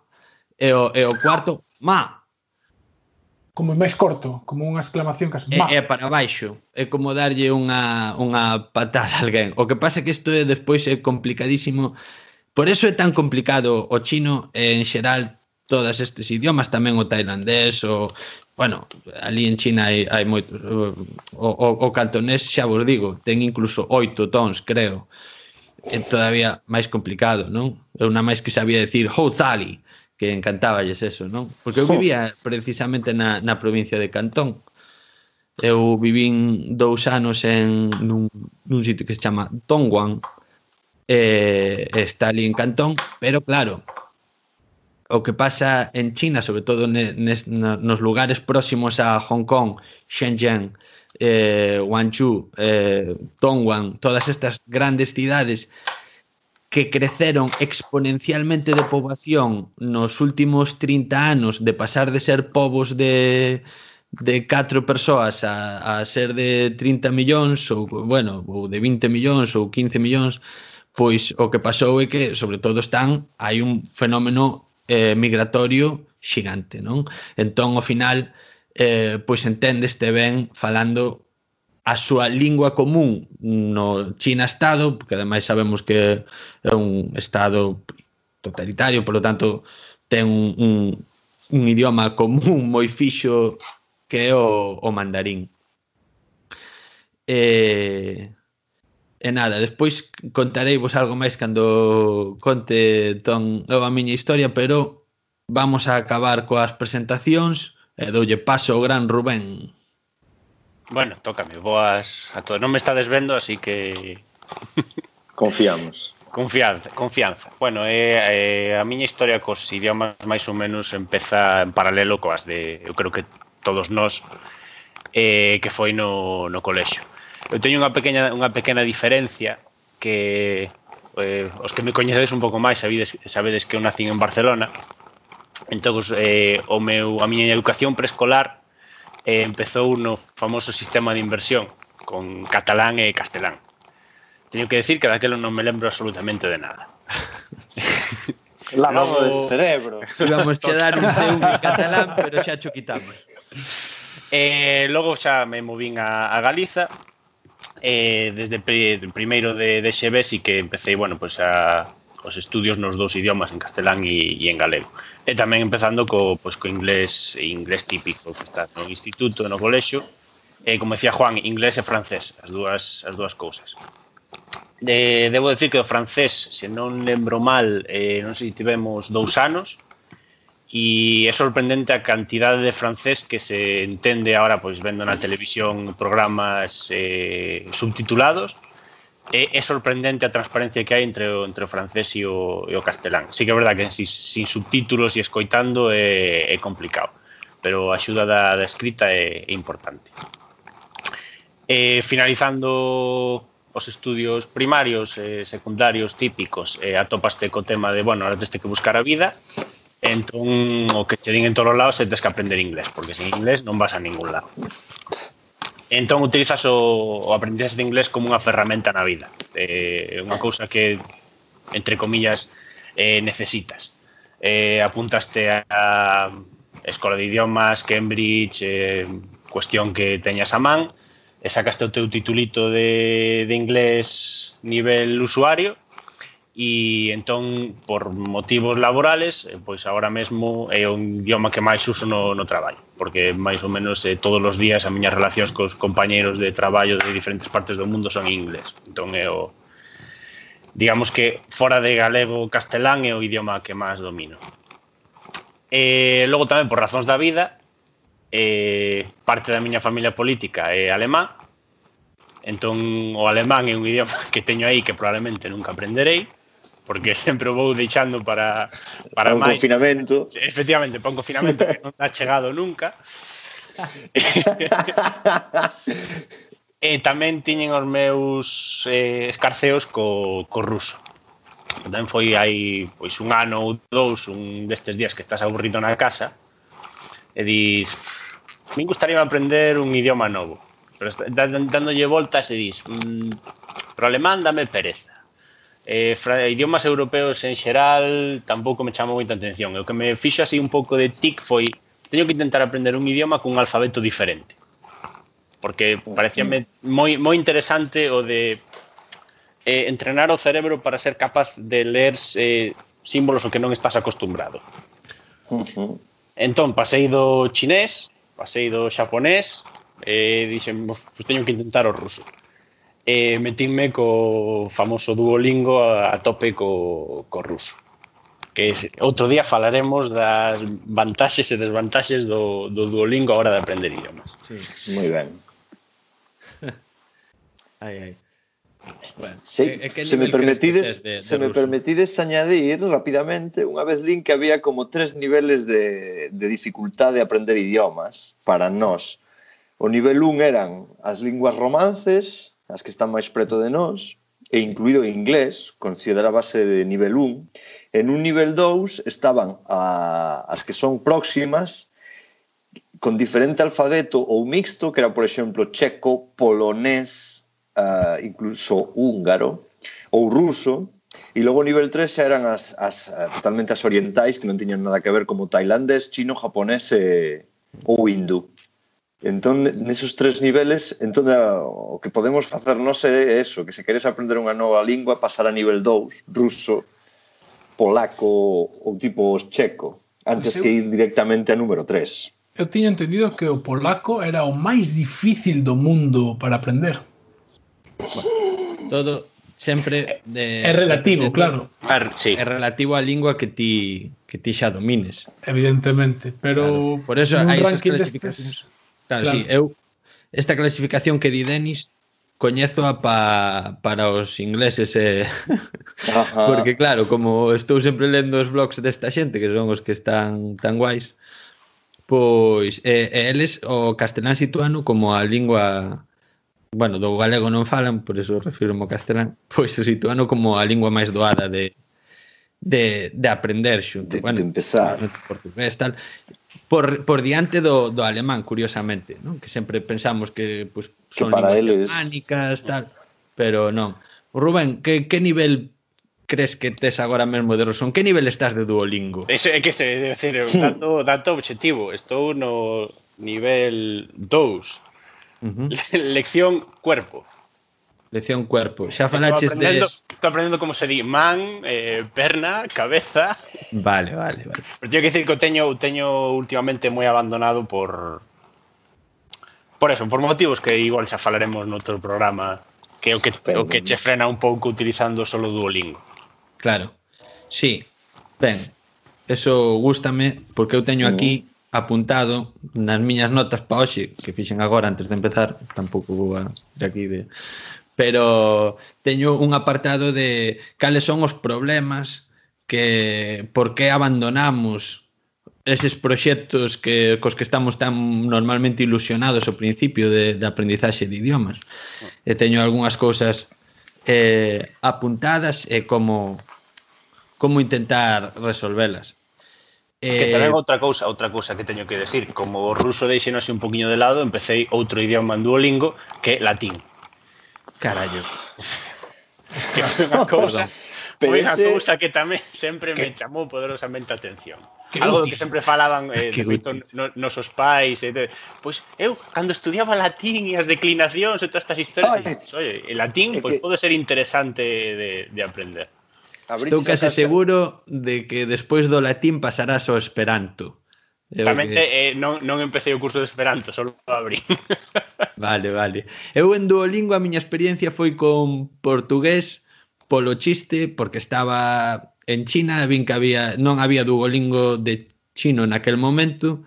E o, e o cuarto, ma. Como máis corto, como unha exclamación casi. É, é para baixo, é como darlle unha, unha patada a alguén. O que pasa é que isto é despois é complicadísimo Por eso é tan complicado o chino en xeral todos estes idiomas, tamén o tailandés, o bueno, ali en China hai, hai moito o, o, o cantonés xa vos digo, ten incluso oito tons, creo. É todavía máis complicado, non? Eu na máis que sabía decir Houzali, que encantaballes eso, non? Porque eu vivía precisamente na, na provincia de Cantón. Eu vivín dous anos en nun, nun sitio que se chama Tongwan, eh, está ali en Cantón, pero claro, o que pasa en China, sobre todo nes, nos lugares próximos a Hong Kong, Shenzhen, eh, Guangzhou, eh, Dongguan, todas estas grandes cidades que creceron exponencialmente de poboación nos últimos 30 anos de pasar de ser povos de de 4 persoas a, a ser de 30 millóns ou bueno, ou de 20 millóns ou 15 millóns, pois o que pasou é que sobre todo están hai un fenómeno eh, migratorio xigante, non? Entón, ao final, eh, pois enténdeste ben falando a súa lingua común no China-Estado, porque ademais sabemos que é un Estado totalitario, polo tanto, ten un, un, un idioma común moi fixo que é o, o mandarín. Eh, E nada, despois contarei vos algo máis cando conte entón, ton a miña historia, pero vamos a acabar coas presentacións e doulle paso ao gran Rubén. Bueno, tócame, boas a todos. Non me estades vendo, así que... Confiamos. Confianza, confianza. Bueno, eh, eh, a miña historia cos idiomas máis ou menos empeza en paralelo coas de, eu creo que todos nós, eh, que foi no, no colexo. Eu teño unha pequena unha pequena diferencia que eh, os que me coñecedes un pouco máis sabedes, sabedes que eu nacín en Barcelona. Entón, eh, o meu, a miña educación preescolar eh, empezou no famoso sistema de inversión con catalán e castelán. Teño que decir que daquelo non me lembro absolutamente de nada. Lavado Logo... de cerebro. Íbamos a dar un teu catalán, pero xa cho quitamos. Eh, logo xa me movín a, a Galiza eh, desde pre, primeiro de, de XB sí que empecé, bueno, pues a os estudios nos dous idiomas, en castelán e, e en galego. E tamén empezando co, pois, co inglés inglés típico que está no instituto, no colexo, e como decía Juan, inglés e francés, as dúas, as dúas cousas. De, debo decir que o francés, se non lembro mal, eh, non sei se tivemos dous anos, e é sorprendente a cantidade de francés que se entende ahora pois vendo na televisión programas eh, subtitulados eh, é, é sorprendente a transparencia que hai entre o, entre o francés e o, e o castelán. Sí que é verdad que sin, sin subtítulos e escoitando eh, é, é complicado, pero a axuda da, da escrita eh, é, é importante. Eh, finalizando os estudios primarios, eh, secundarios, típicos, eh, atopaste co tema de, bueno, ahora tens que buscar a vida, Entón, o que che din en todos os lados é tes que aprender inglés, porque sin inglés non vas a ningún lado. Entón, utilizas o, o aprendizaxe de inglés como unha ferramenta na vida. É eh, unha cousa que, entre comillas, eh, necesitas. Eh, apuntaste a Escola de Idiomas, Cambridge, eh, cuestión que teñas a man, e sacaste o teu titulito de, de inglés nivel usuario, e entón por motivos laborales eh, pois agora mesmo é un idioma que máis uso no, no traballo porque máis ou menos eh, todos os días as miñas relacións cos compañeiros de traballo de diferentes partes do mundo son en inglés. Entón é o digamos que fora de galego castelán é o idioma que máis domino. E logo tamén por razóns da vida eh, parte da miña familia política é alemán entón o alemán é un idioma que teño aí que probablemente nunca aprenderei porque sempre vou deixando para para un máis. confinamento. Efectivamente, para un confinamento que non está chegado nunca. e tamén tiñen os meus eh, escarceos co, co ruso. Tamén foi aí pois un ano ou dous, un destes días que estás aburrido na casa, e dis, me gustaría aprender un idioma novo. Pero dándolle voltas e dis, mmm, pero alemán dame pereza. Eh, idiomas europeos en xeral tampouco me chamou moita atención. O que me fixo así un pouco de tic foi teño que intentar aprender un idioma cun alfabeto diferente. Porque parecíame moi, moi interesante o de eh, entrenar o cerebro para ser capaz de ler eh, símbolos o que non estás acostumbrado. Uh -huh. Entón, pasei do chinés, pasei do xaponés, e eh, dixen, pues, teño que intentar o ruso e metinme co famoso Duolingo a, a tope co, co ruso que outro día falaremos das vantaxes e desvantaxes do, do Duolingo a hora de aprender idiomas. Sí. Moi ben. ai, ai. Bueno, se, eh, eh, e, se me permitides, de, de se ruso? me permitides añadir rapidamente, unha vez lin que había como tres niveles de, de dificultade de aprender idiomas para nós. O nivel 1 eran as linguas romances, as que están máis preto de nós, e incluído o inglés, considerábase de nivel 1. En un nivel 2 estaban a, as que son próximas con diferente alfabeto ou mixto, que era, por exemplo, checo, polonés, uh, incluso húngaro ou ruso, E logo o nivel 3 xa eran as, as totalmente as orientais que non tiñan nada que ver como tailandés, chino, japonés e, ou hindú. Entón, nesos tres niveles, entón, eh, o que podemos facer non é eso, que se queres aprender unha nova lingua, pasar a nivel 2, ruso, polaco ou tipo checo, antes eu, que ir directamente a número 3. Eu tiña entendido que o polaco era o máis difícil do mundo para aprender. Bueno, todo sempre de, é relativo, de, de, claro. Sí. É relativo á lingua que ti que ti xa domines. Evidentemente, pero claro. por eso hai esas clasificacións. Destes Claro, claro. Sí, eu esta clasificación que di Denis coñezo a pa, para os ingleses e... Eh? porque claro, como estou sempre lendo os blogs desta xente que son os que están tan guais pois eh, eles o castelán situano como a lingua bueno, do galego non falan por eso refiro ao castelán pois o situano como a lingua máis doada de, de, de aprender xunto de, bueno, de empezar portugués tal por, por diante do, do alemán, curiosamente, non? que sempre pensamos que pues, son que para eles germánicas, tal, pero non. Rubén, que, que nivel crees que tes agora mesmo de Rosón? Que nivel estás de Duolingo? Eso é que se debe ser un hmm. dato, dato objetivo. Estou no nivel 2. Uh -huh. Lección cuerpo. Lección cuerpo. Xa falaches de... Estou aprendendo como se di man, eh, perna, cabeza... Vale, vale, vale. Pero teño que dicir que o teño, o teño últimamente moi abandonado por... Por eso, por motivos que igual xa falaremos noutro programa que o que, o que che frena un pouco utilizando solo Duolingo. Claro. Sí. Ben, eso gústame porque eu teño aquí apuntado nas miñas notas pa hoxe que fixen agora antes de empezar, tampouco vou a de aquí de pero teño un apartado de cales son os problemas que por que abandonamos eses proxectos que cos que estamos tan normalmente ilusionados ao principio de, de aprendizaxe de idiomas. E teño algunhas cousas eh, apuntadas e como como intentar resolvelas. Eh, que tamén eh, outra cousa, outra cousa que teño que decir, como o ruso deixe un poquinho de lado, empecéi outro idioma en Duolingo que é latín Carallo. que foi unha cousa, Pero foi unha ese... cousa que tamén sempre que... me chamou poderosamente a atención. Que Algo útil. que sempre falaban eh, feito, no, nosos pais. Eh, de, pois eu, cando estudiaba latín e as declinacións e todas estas historias, Oye, dices, Oye el latín pois, que... pode ser interesante de, de aprender. Estou case seguro de que despois do latín pasarás ao esperanto. Exactamente, que... eh, non, non empecé o curso de Esperanto, só abrí. vale, vale. Eu en Duolingo a miña experiencia foi con portugués polo chiste, porque estaba en China, vin que había, non había Duolingo de chino naquel momento,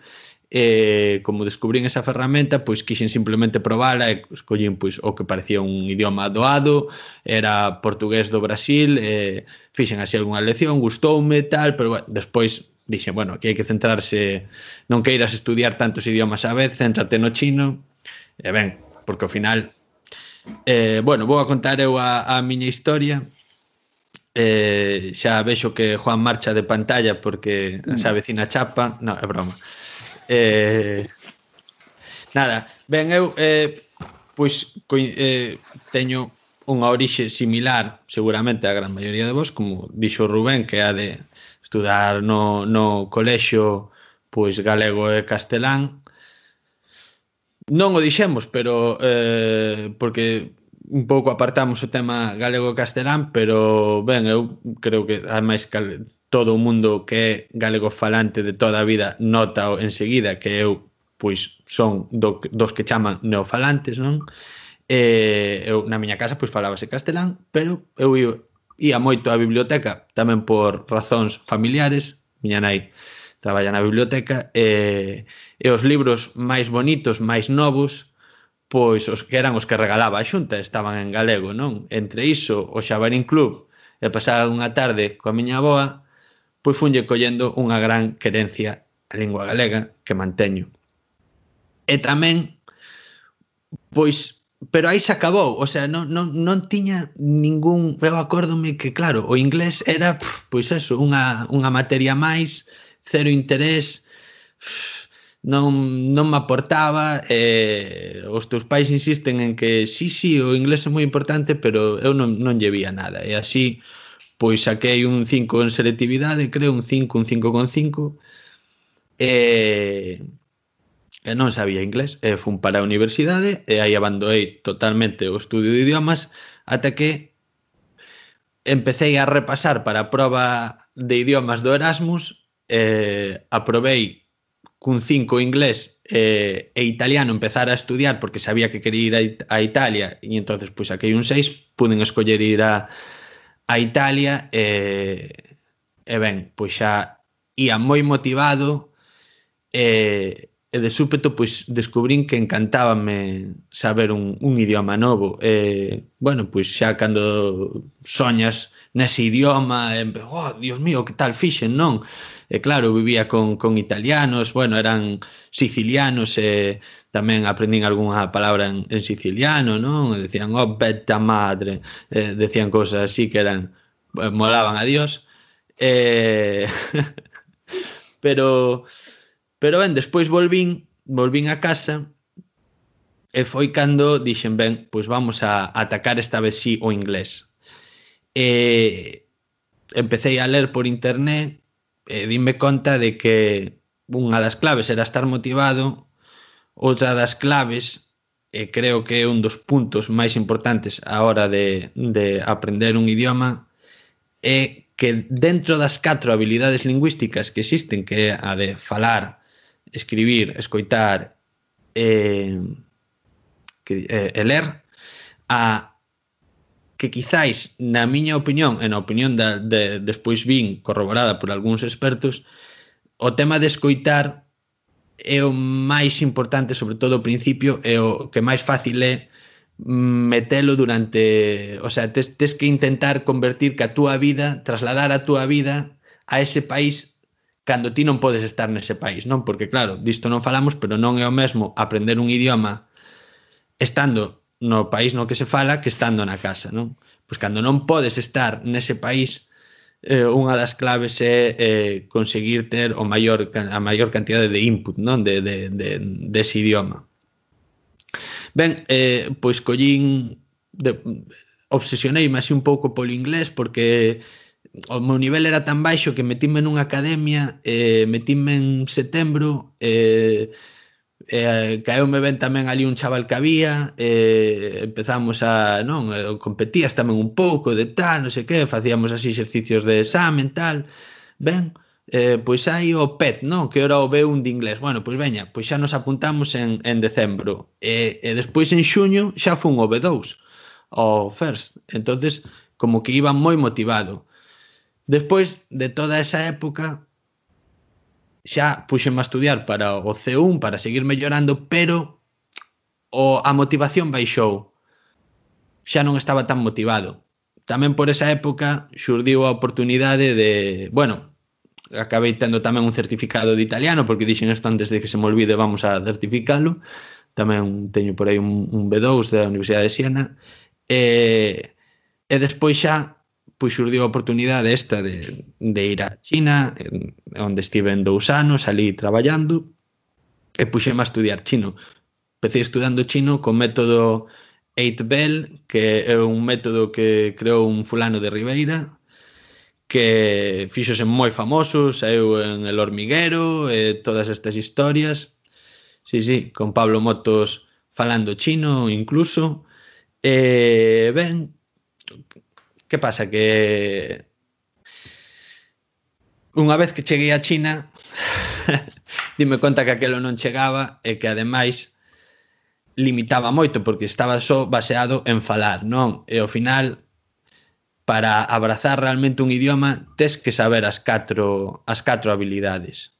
e como descubrín esa ferramenta, pois quixen simplemente probala e escollín pois o que parecía un idioma doado, era portugués do Brasil, e fixen así algunha lección, gustoume tal, pero bueno, despois dixen, bueno, aquí hai que centrarse, non queiras estudiar tantos idiomas á vez, céntrate no chino, e ben, porque ao final, eh, bueno, vou a contar eu a, a miña historia, eh, xa vexo que Juan marcha de pantalla porque mm. xa vecina chapa, non, é broma. Eh, nada, ben, eu eh, pois co, eh, teño unha orixe similar, seguramente a gran maioría de vos, como dixo Rubén, que é a de estudar no, no colexio pois galego e castelán. Non o dixemos, pero eh, porque un pouco apartamos o tema galego e castelán, pero ben, eu creo que ademais todo o mundo que é galego falante de toda a vida nota enseguida que eu pois son do, dos que chaman neofalantes, non? Eh, eu na miña casa pois falábase castelán, pero eu Ia moito á biblioteca, tamén por razóns familiares, miña nai traballa na biblioteca, e, e os libros máis bonitos, máis novos, pois os que eran os que regalaba a xunta, estaban en galego, non? Entre iso, o Xabarín Club, e pasada unha tarde coa miña aboa, pois funlle collendo unha gran querencia a lingua galega que manteño. E tamén, pois, pero aí se acabou, o sea, non, non, non tiña ningún, eu acórdome que claro, o inglés era, pois pois eso, unha, unha materia máis, cero interés, non, non me aportaba, e eh, os teus pais insisten en que sí, sí, o inglés é moi importante, pero eu non, non llevía nada, e así, pois saquei un 5 en selectividade, creo un 5, un 5,5, e... Eh, e non sabía inglés e fun para a universidade e aí abandonei totalmente o estudio de idiomas ata que empecé a repasar para a prova de idiomas do Erasmus e aprobei cun 5 inglés e, e italiano empezar a estudiar porque sabía que quería ir a, It a Italia e entonces pois pues, aquí un 6 puden escoller ir a, a Italia e, e ben, pois xa ia moi motivado e, e de súpeto pois descubrín que encantábame saber un, un idioma novo e bueno, pois xa cando soñas nese idioma e, oh, dios mío, que tal fixen, non? E claro, vivía con, con italianos bueno, eran sicilianos e tamén aprendín algunha palabra en, en siciliano, non? E decían, oh, beta madre e decían cosas así que eran eh, molaban a dios e... pero Pero ben, despois volvín, volvín a casa e foi cando dixen, ben, pois vamos a atacar esta vez sí o inglés. E empecé a ler por internet e dime conta de que unha das claves era estar motivado, outra das claves, e creo que é un dos puntos máis importantes a hora de, de aprender un idioma, é que dentro das catro habilidades lingüísticas que existen, que é a de falar, escribir, escoitar e, que, e, eh, e ler a que quizáis na miña opinión e na opinión da, de, despois vin corroborada por algúns expertos o tema de escoitar é o máis importante sobre todo ao principio é o que máis fácil é mm, metelo durante o sea, tes, tes que intentar convertir que a túa vida trasladar a túa vida a ese país cando ti non podes estar nese país, non? Porque claro, disto non falamos, pero non é o mesmo aprender un idioma estando no país no que se fala que estando na casa, non? Pois cando non podes estar nese país eh, unha das claves é eh, conseguir ter o maior a maior cantidade de input, non? De, de, de, dese de idioma. Ben, eh, pois collín de, obsesioneime así un pouco polo inglés porque o meu nivel era tan baixo que metíme nunha academia, eh, metíme en setembro, eh, eh, caeume ben tamén ali un chaval que había, eh, empezamos a, non, eh, competías tamén un pouco de tal, non sei que, facíamos así exercicios de examen, tal, ben, eh, pois hai o PET, non? Que era o B1 de inglés. Bueno, pois veña, pois xa nos apuntamos en, en decembro. E, e despois en xuño xa fun o B2, o first. entonces como que iba moi motivado. Despois de toda esa época, xa puxeme a estudiar para o C1 para seguir mellorando, pero o a motivación baixou. Xa non estaba tan motivado. Tamén por esa época xurdiu a oportunidade de, bueno, acabei tendo tamén un certificado de italiano porque dixen isto antes de que se me olvide, vamos a certificalo. Tamén teño por aí un, un B2 da Universidade de Siena. E, e despois xa pois surdiu a oportunidade esta de, de ir a China, onde estive en dous anos, ali traballando, e puxeme a estudiar chino. Empecé estudando chino con método 8 Bell, que é un método que creou un fulano de Ribeira, que fixose moi famoso, saiu en El Hormiguero, e todas estas historias. Sí, sí, con Pablo Motos falando chino incluso. E ben, Que pasa? Que unha vez que cheguei a China dime conta que aquelo non chegaba e que ademais limitaba moito porque estaba só baseado en falar, non? E ao final para abrazar realmente un idioma tes que saber as catro as catro habilidades.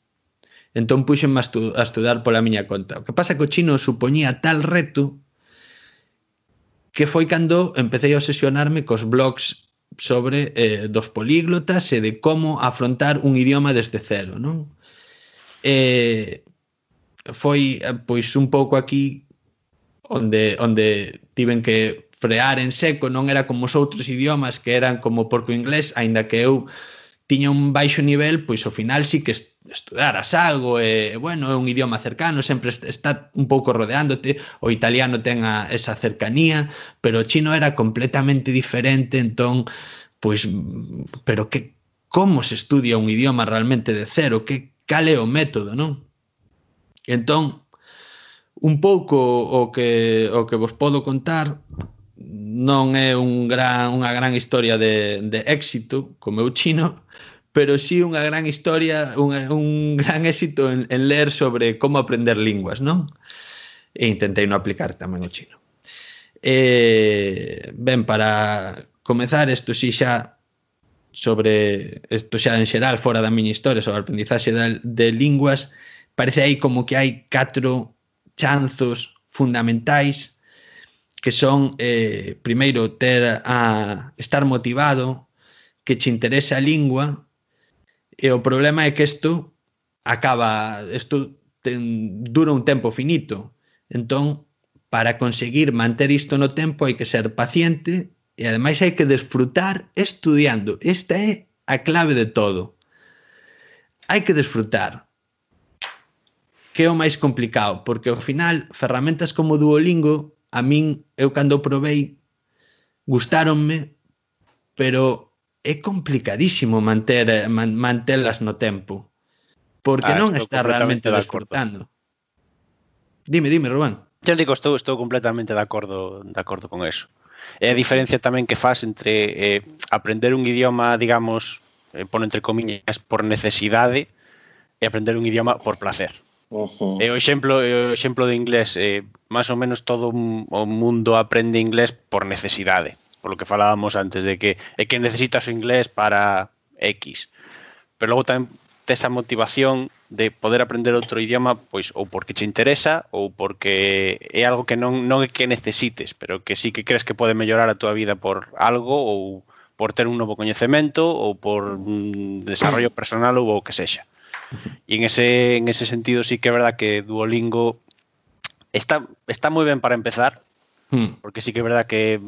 Entón puxenme a, estu a estudar pola miña conta. O que pasa que o chino supoñía tal reto que foi cando empecé a obsesionarme cos blogs sobre eh, dos políglotas e de como afrontar un idioma desde cero, non? E foi eh, pois un pouco aquí onde onde tiven que frear en seco, non era como os outros idiomas que eran como porco inglés, aínda que eu tiña un baixo nivel, pois ao final sí que estudaras algo e, bueno, é un idioma cercano, sempre está un pouco rodeándote, o italiano ten a esa cercanía, pero o chino era completamente diferente, entón, pois, pero que como se estudia un idioma realmente de cero, que cal é o método, non? Entón, un pouco o que o que vos podo contar non é un gran, unha gran historia de, de éxito como eu chino, pero sí unha gran historia, un, un gran éxito en, en ler sobre como aprender linguas, non? E intentei no aplicar tamén o chino. Eh, ben, para comezar, isto si xa sobre isto xa en xeral fora da miña historia sobre a aprendizaxe de, de linguas parece aí como que hai catro chanzos fundamentais que son eh, primeiro ter a estar motivado que che interesa a lingua E o problema é que isto acaba, isto ten, dura un tempo finito. Entón, para conseguir manter isto no tempo hai que ser paciente e ademais hai que desfrutar estudiando. Esta é a clave de todo. Hai que desfrutar. Que é o máis complicado, porque ao final ferramentas como Duolingo a min eu cando probei gustáronme, pero é complicadísimo manter eh, man, mantelas no tempo porque ah, non está realmente descortando. Dime, dime, Rubén. Xa digo, estou, estou completamente de acordo, de acordo con eso. É a diferencia tamén que faz entre eh, aprender un idioma, digamos, eh, pon entre comiñas, por necesidade e aprender un idioma por placer. Ojo. E o exemplo, o exemplo de inglés, eh, máis ou menos todo o mundo aprende inglés por necesidade. Por lo que falábamos antes de que é que necesitas o inglés para X. Pero logo tamén tes a motivación de poder aprender outro idioma pois ou porque te interesa ou porque é algo que non é que necesites, pero que sí que crees que pode mellorar a túa vida por algo ou por ter un novo coñecemento ou por un desarrollo personal ou o que sexa. Y en ese, en ese sentido sí que es verdad que Duolingo está, está muy bien para empezar, hmm. porque sí que es verdad que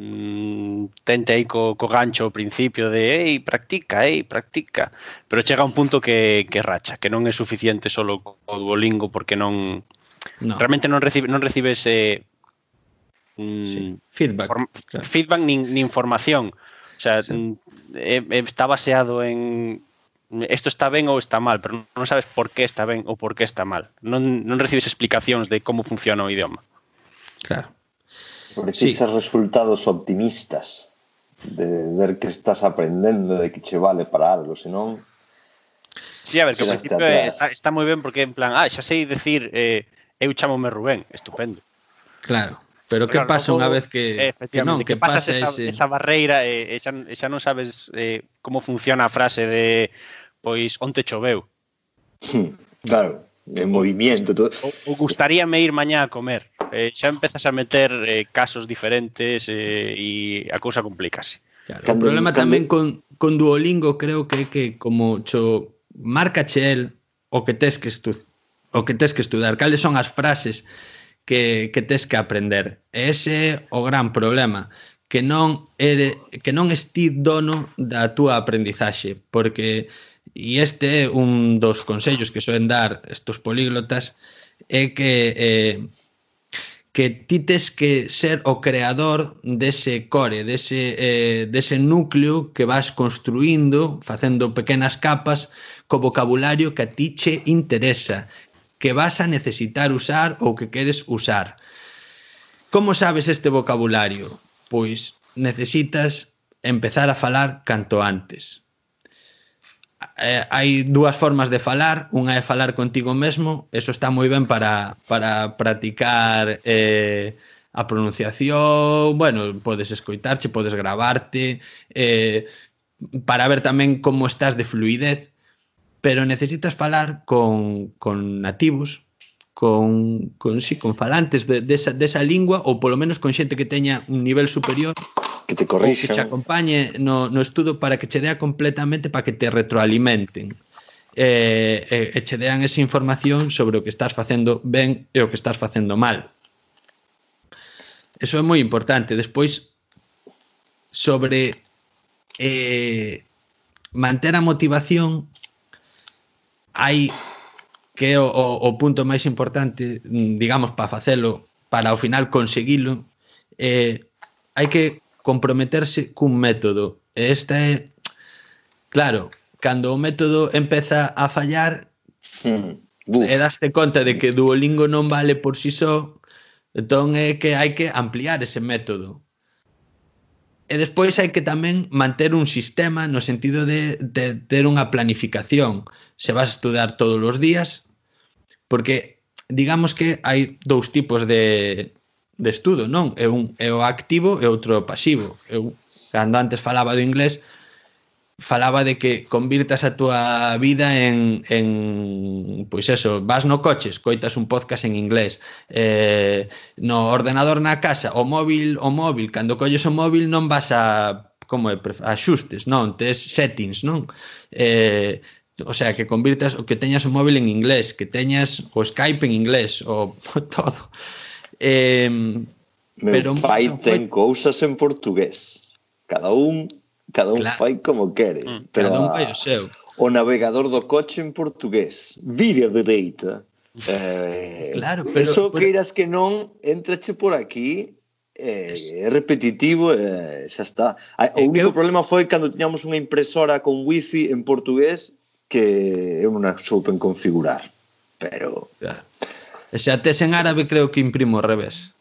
mm, tente aí co, co gancho ao principio de ei, practica, ei, practica pero chega un punto que, que racha que non é suficiente solo co Duolingo porque non no. realmente non recibe, non recibe ese mm, sí. feedback, form, claro. feedback nin, nin información o sea, sí. eh, está baseado en esto está ben ou está mal, pero non sabes por que está ben ou por que está mal. Non, non recibes explicacións de como funciona o idioma. Claro. Precisas sí. resultados optimistas de ver que estás aprendendo, de que che vale para algo, senón... Sí, a ver, que ao principio está, está moi ben porque en plan, ah, xa sei decir, eh, eu chamome Rubén, estupendo. Claro. Pero, que pasa unha vez que, que non, que, que pasa esa, ese... esa barreira e, e, xa, xa non sabes eh, como funciona a frase de pois onte choveu. claro en movimiento. Todo. O, o gustaríame ir mañá a comer. Eh, xa empezas a meter eh, casos diferentes eh, e a cousa complicase. Claro, cando, o problema cando... tamén con, con Duolingo creo que é que como cho marca el o que tes que estu o que tes que estudar, cales son as frases que, que tes que aprender. E ese é o gran problema que non ere, que non estis dono da túa aprendizaxe, porque E este é un dos consellos que soen dar estos políglotas é que eh, que ti tes que ser o creador dese core, dese, eh, dese núcleo que vas construindo, facendo pequenas capas co vocabulario que a ti che interesa, que vas a necesitar usar ou que queres usar. Como sabes este vocabulario? Pois necesitas empezar a falar canto antes eh, hai dúas formas de falar, unha é falar contigo mesmo, eso está moi ben para, para practicar eh, a pronunciación, bueno, podes escoitarche, podes grabarte, eh, para ver tamén como estás de fluidez, pero necesitas falar con, con nativos, con, con, sí, con falantes de, desa, de desa lingua ou polo menos con xente que teña un nivel superior que te corrixan. Que te acompañe no, no estudo para que che dea completamente, para que te retroalimenten. E, e, e che dean esa información sobre o que estás facendo ben e o que estás facendo mal. Eso é moi importante. Despois, sobre eh, manter a motivación, hai que é o, o, o punto máis importante, digamos, para facelo, para ao final conseguilo, eh, hai que comprometerse cun método. E esta é, claro, cando o método empeza a fallar, mm, e daste conta de que Duolingo non vale por si só, entón é que hai que ampliar ese método. E despois hai que tamén manter un sistema no sentido de, de ter unha planificación. Se vas a estudar todos os días, porque digamos que hai dous tipos de, de estudo, non? É un é o activo e outro o pasivo. Eu cando antes falaba do inglés falaba de que convirtas a túa vida en, en pois eso, vas no coche, coitas un podcast en inglés, eh, no ordenador na casa, o móvil, o móvil, cando colles o móvil non vas a como é, axustes, non, tes settings, non? Eh, o sea, que convirtas o que teñas o móvil en inglés, que teñas o Skype en inglés, o todo. Eh, Meu pero pai ten foi... cousas en portugués. Cada un cada un claro. fai como quere, mm, pero cada un fai o seu. O navegador do coche en portugués, vire a dereita. Eh, claro, pero eso pero... queiras que non, entrache por aquí eh, é repetitivo e eh, xa está. Ah, o único eu... problema foi cando tiñamos unha impresora con wifi en portugués que eu non a soupen configurar. Pero... Claro. E se a tes en árabe creo que imprimo ao revés.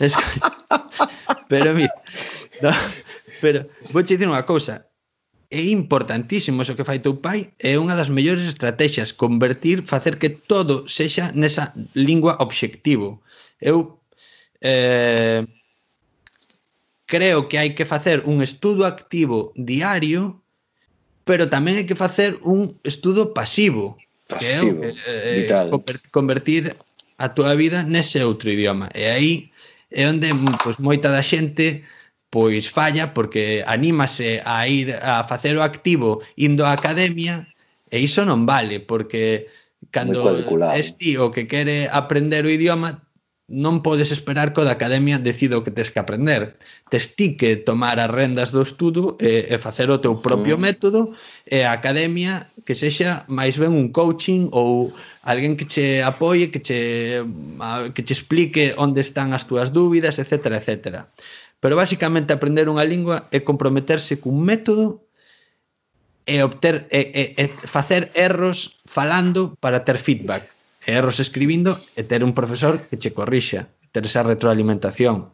pero mira, no, pero vou che dicir unha cousa, é importantísimo iso que fai teu pai, é unha das mellores estrategias convertir, facer que todo sexa nesa lingua obxectivo. Eu eh, creo que hai que facer un estudo activo diario, pero tamén hai que facer un estudo pasivo pasivo, que eh, vital. convertir a túa vida nese outro idioma. E aí é onde pois, moita da xente pois falla porque anímase a ir a facer o activo indo á academia e iso non vale porque cando es ti o que quere aprender o idioma non podes esperar que o da academia decida o que tes que aprender. Tes ti que tomar as rendas do estudo e, e facer o teu propio sí. método e a academia que sexa máis ben un coaching ou alguén que che apoie, que che, que che explique onde están as túas dúbidas, etc. etc. Pero basicamente aprender unha lingua é comprometerse cun método e obter e, e, e facer erros falando para ter feedback erros escribindo e ter un profesor que che corrixa, ter esa retroalimentación.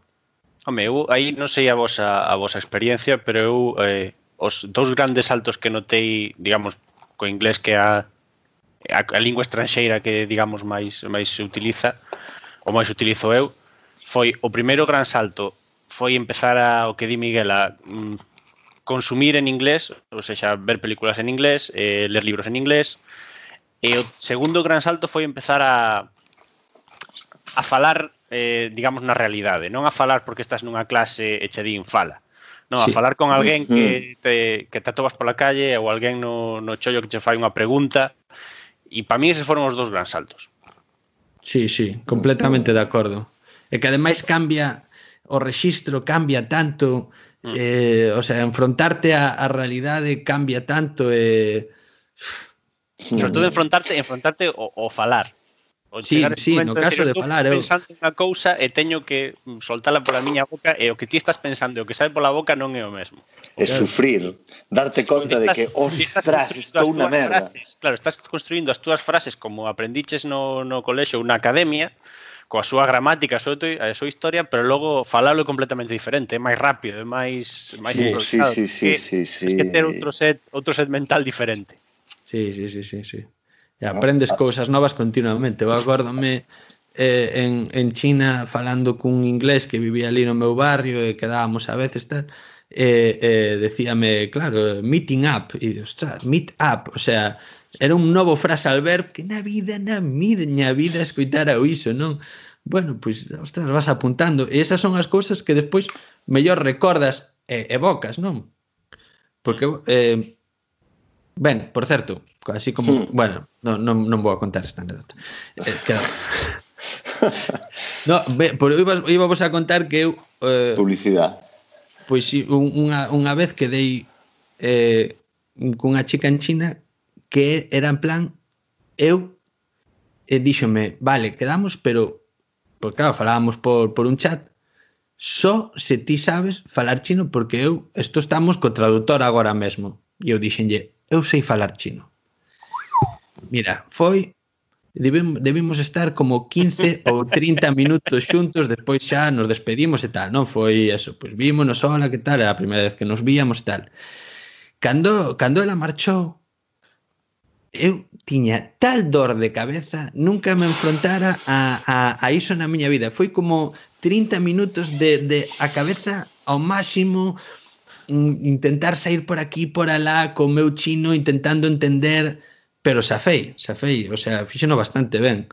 Home, eu aí non sei a vosa, a vosa experiencia, pero eu eh, os dous grandes saltos que notei, digamos, co inglés que a, a, a lingua estranxeira que, digamos, máis, máis se utiliza, ou máis utilizo eu, foi o primeiro gran salto foi empezar a, o que di Miguel a mm, consumir en inglés, ou seja, ver películas en inglés, eh, ler libros en inglés, E o segundo gran salto foi empezar a a falar, eh, digamos, na realidade, non a falar porque estás nunha clase e che din fala. Non, sí. a falar con alguén que mm. te, que te atobas pola calle ou alguén no, no chollo que che fai unha pregunta e para mí eses foron os dous gran saltos. Sí, sí, completamente de acordo. E que ademais cambia o rexistro cambia tanto, mm. eh, o sea, enfrontarte a, a realidade cambia tanto e eh, Sí. Sobre todo enfrontarte, enfrontarte o, o falar. O sí, sí, no caso de, decir, de falar, eu pensando unha cousa e teño que mm, soltala pola miña boca e o que ti estás pensando e o que sai pola boca non é o mesmo. É claro. sufrir, darte sí, conta estás, de que ostras, estou na merda. Frases, claro, estás construindo as túas frases como aprendiches no, no colexo ou na academia, coa súa gramática, a súa, a súa historia, pero logo falalo completamente diferente, é máis rápido, é máis máis sí, improvisado. Sí, sí, sí, sí, sí, sí. Es que ter outro set, outro set mental diferente. Sí, sí, sí, sí, sí. E ah, aprendes ah. cousas novas continuamente. Eu acórdome eh, en, en China falando cun inglés que vivía ali no meu barrio e quedábamos a veces tal, eh, eh, decíame, claro, meeting up, e, ostras, meet up, o sea, era un novo frase al ver que na vida, na miña vida escoitara o iso, non? Bueno, pois, pues, ostras, vas apuntando. E esas son as cousas que despois mellor recordas e evocas, non? Porque eh, Ben, por certo, así como, sí. bueno, non, non, non vou a contar esta anécdota. Eh, queda... no, be, por, iba, iba vos a contar que eu... Eh, Publicidade. Pois sí, unha, unha vez quedei eh, cunha chica en China que era en plan eu e díxome, vale, quedamos, pero porque claro, falábamos por, por un chat só se ti sabes falar chino porque eu, isto estamos co traductor agora mesmo e eu dixenlle, eu sei falar chino. Mira, foi debimos estar como 15 ou 30 minutos xuntos, despois xa nos despedimos e tal, non foi eso, pois vímonos, hola, que tal, era a primeira vez que nos víamos e tal. Cando, cando ela marchou, eu tiña tal dor de cabeza, nunca me enfrontara a, a, a iso na miña vida. Foi como 30 minutos de, de a cabeza ao máximo, intentar sair por aquí por alá co meu chino intentando entender, pero xa fei, xa fei, o sea, fixeno bastante ben.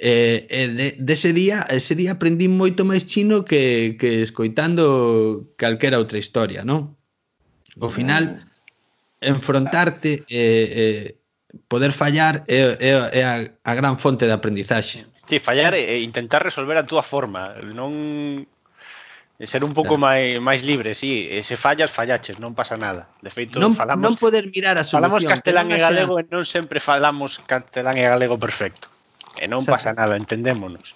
Eh, eh, de, dese día, ese día aprendí moito máis chino que, que escoitando calquera outra historia, non? Ao final, enfrontarte e, eh, poder fallar é, é, é a, a gran fonte de aprendizaxe. Sí, fallar e intentar resolver a túa forma, non E ser un pouco claro. máis máis libre, si, sí. E se fallas, fallaches, non pasa nada. De feito, non, falamos Non poder mirar a solución. Falamos castelán e galego e non sempre falamos castelán e galego perfecto. E non pasa nada, entendémonos.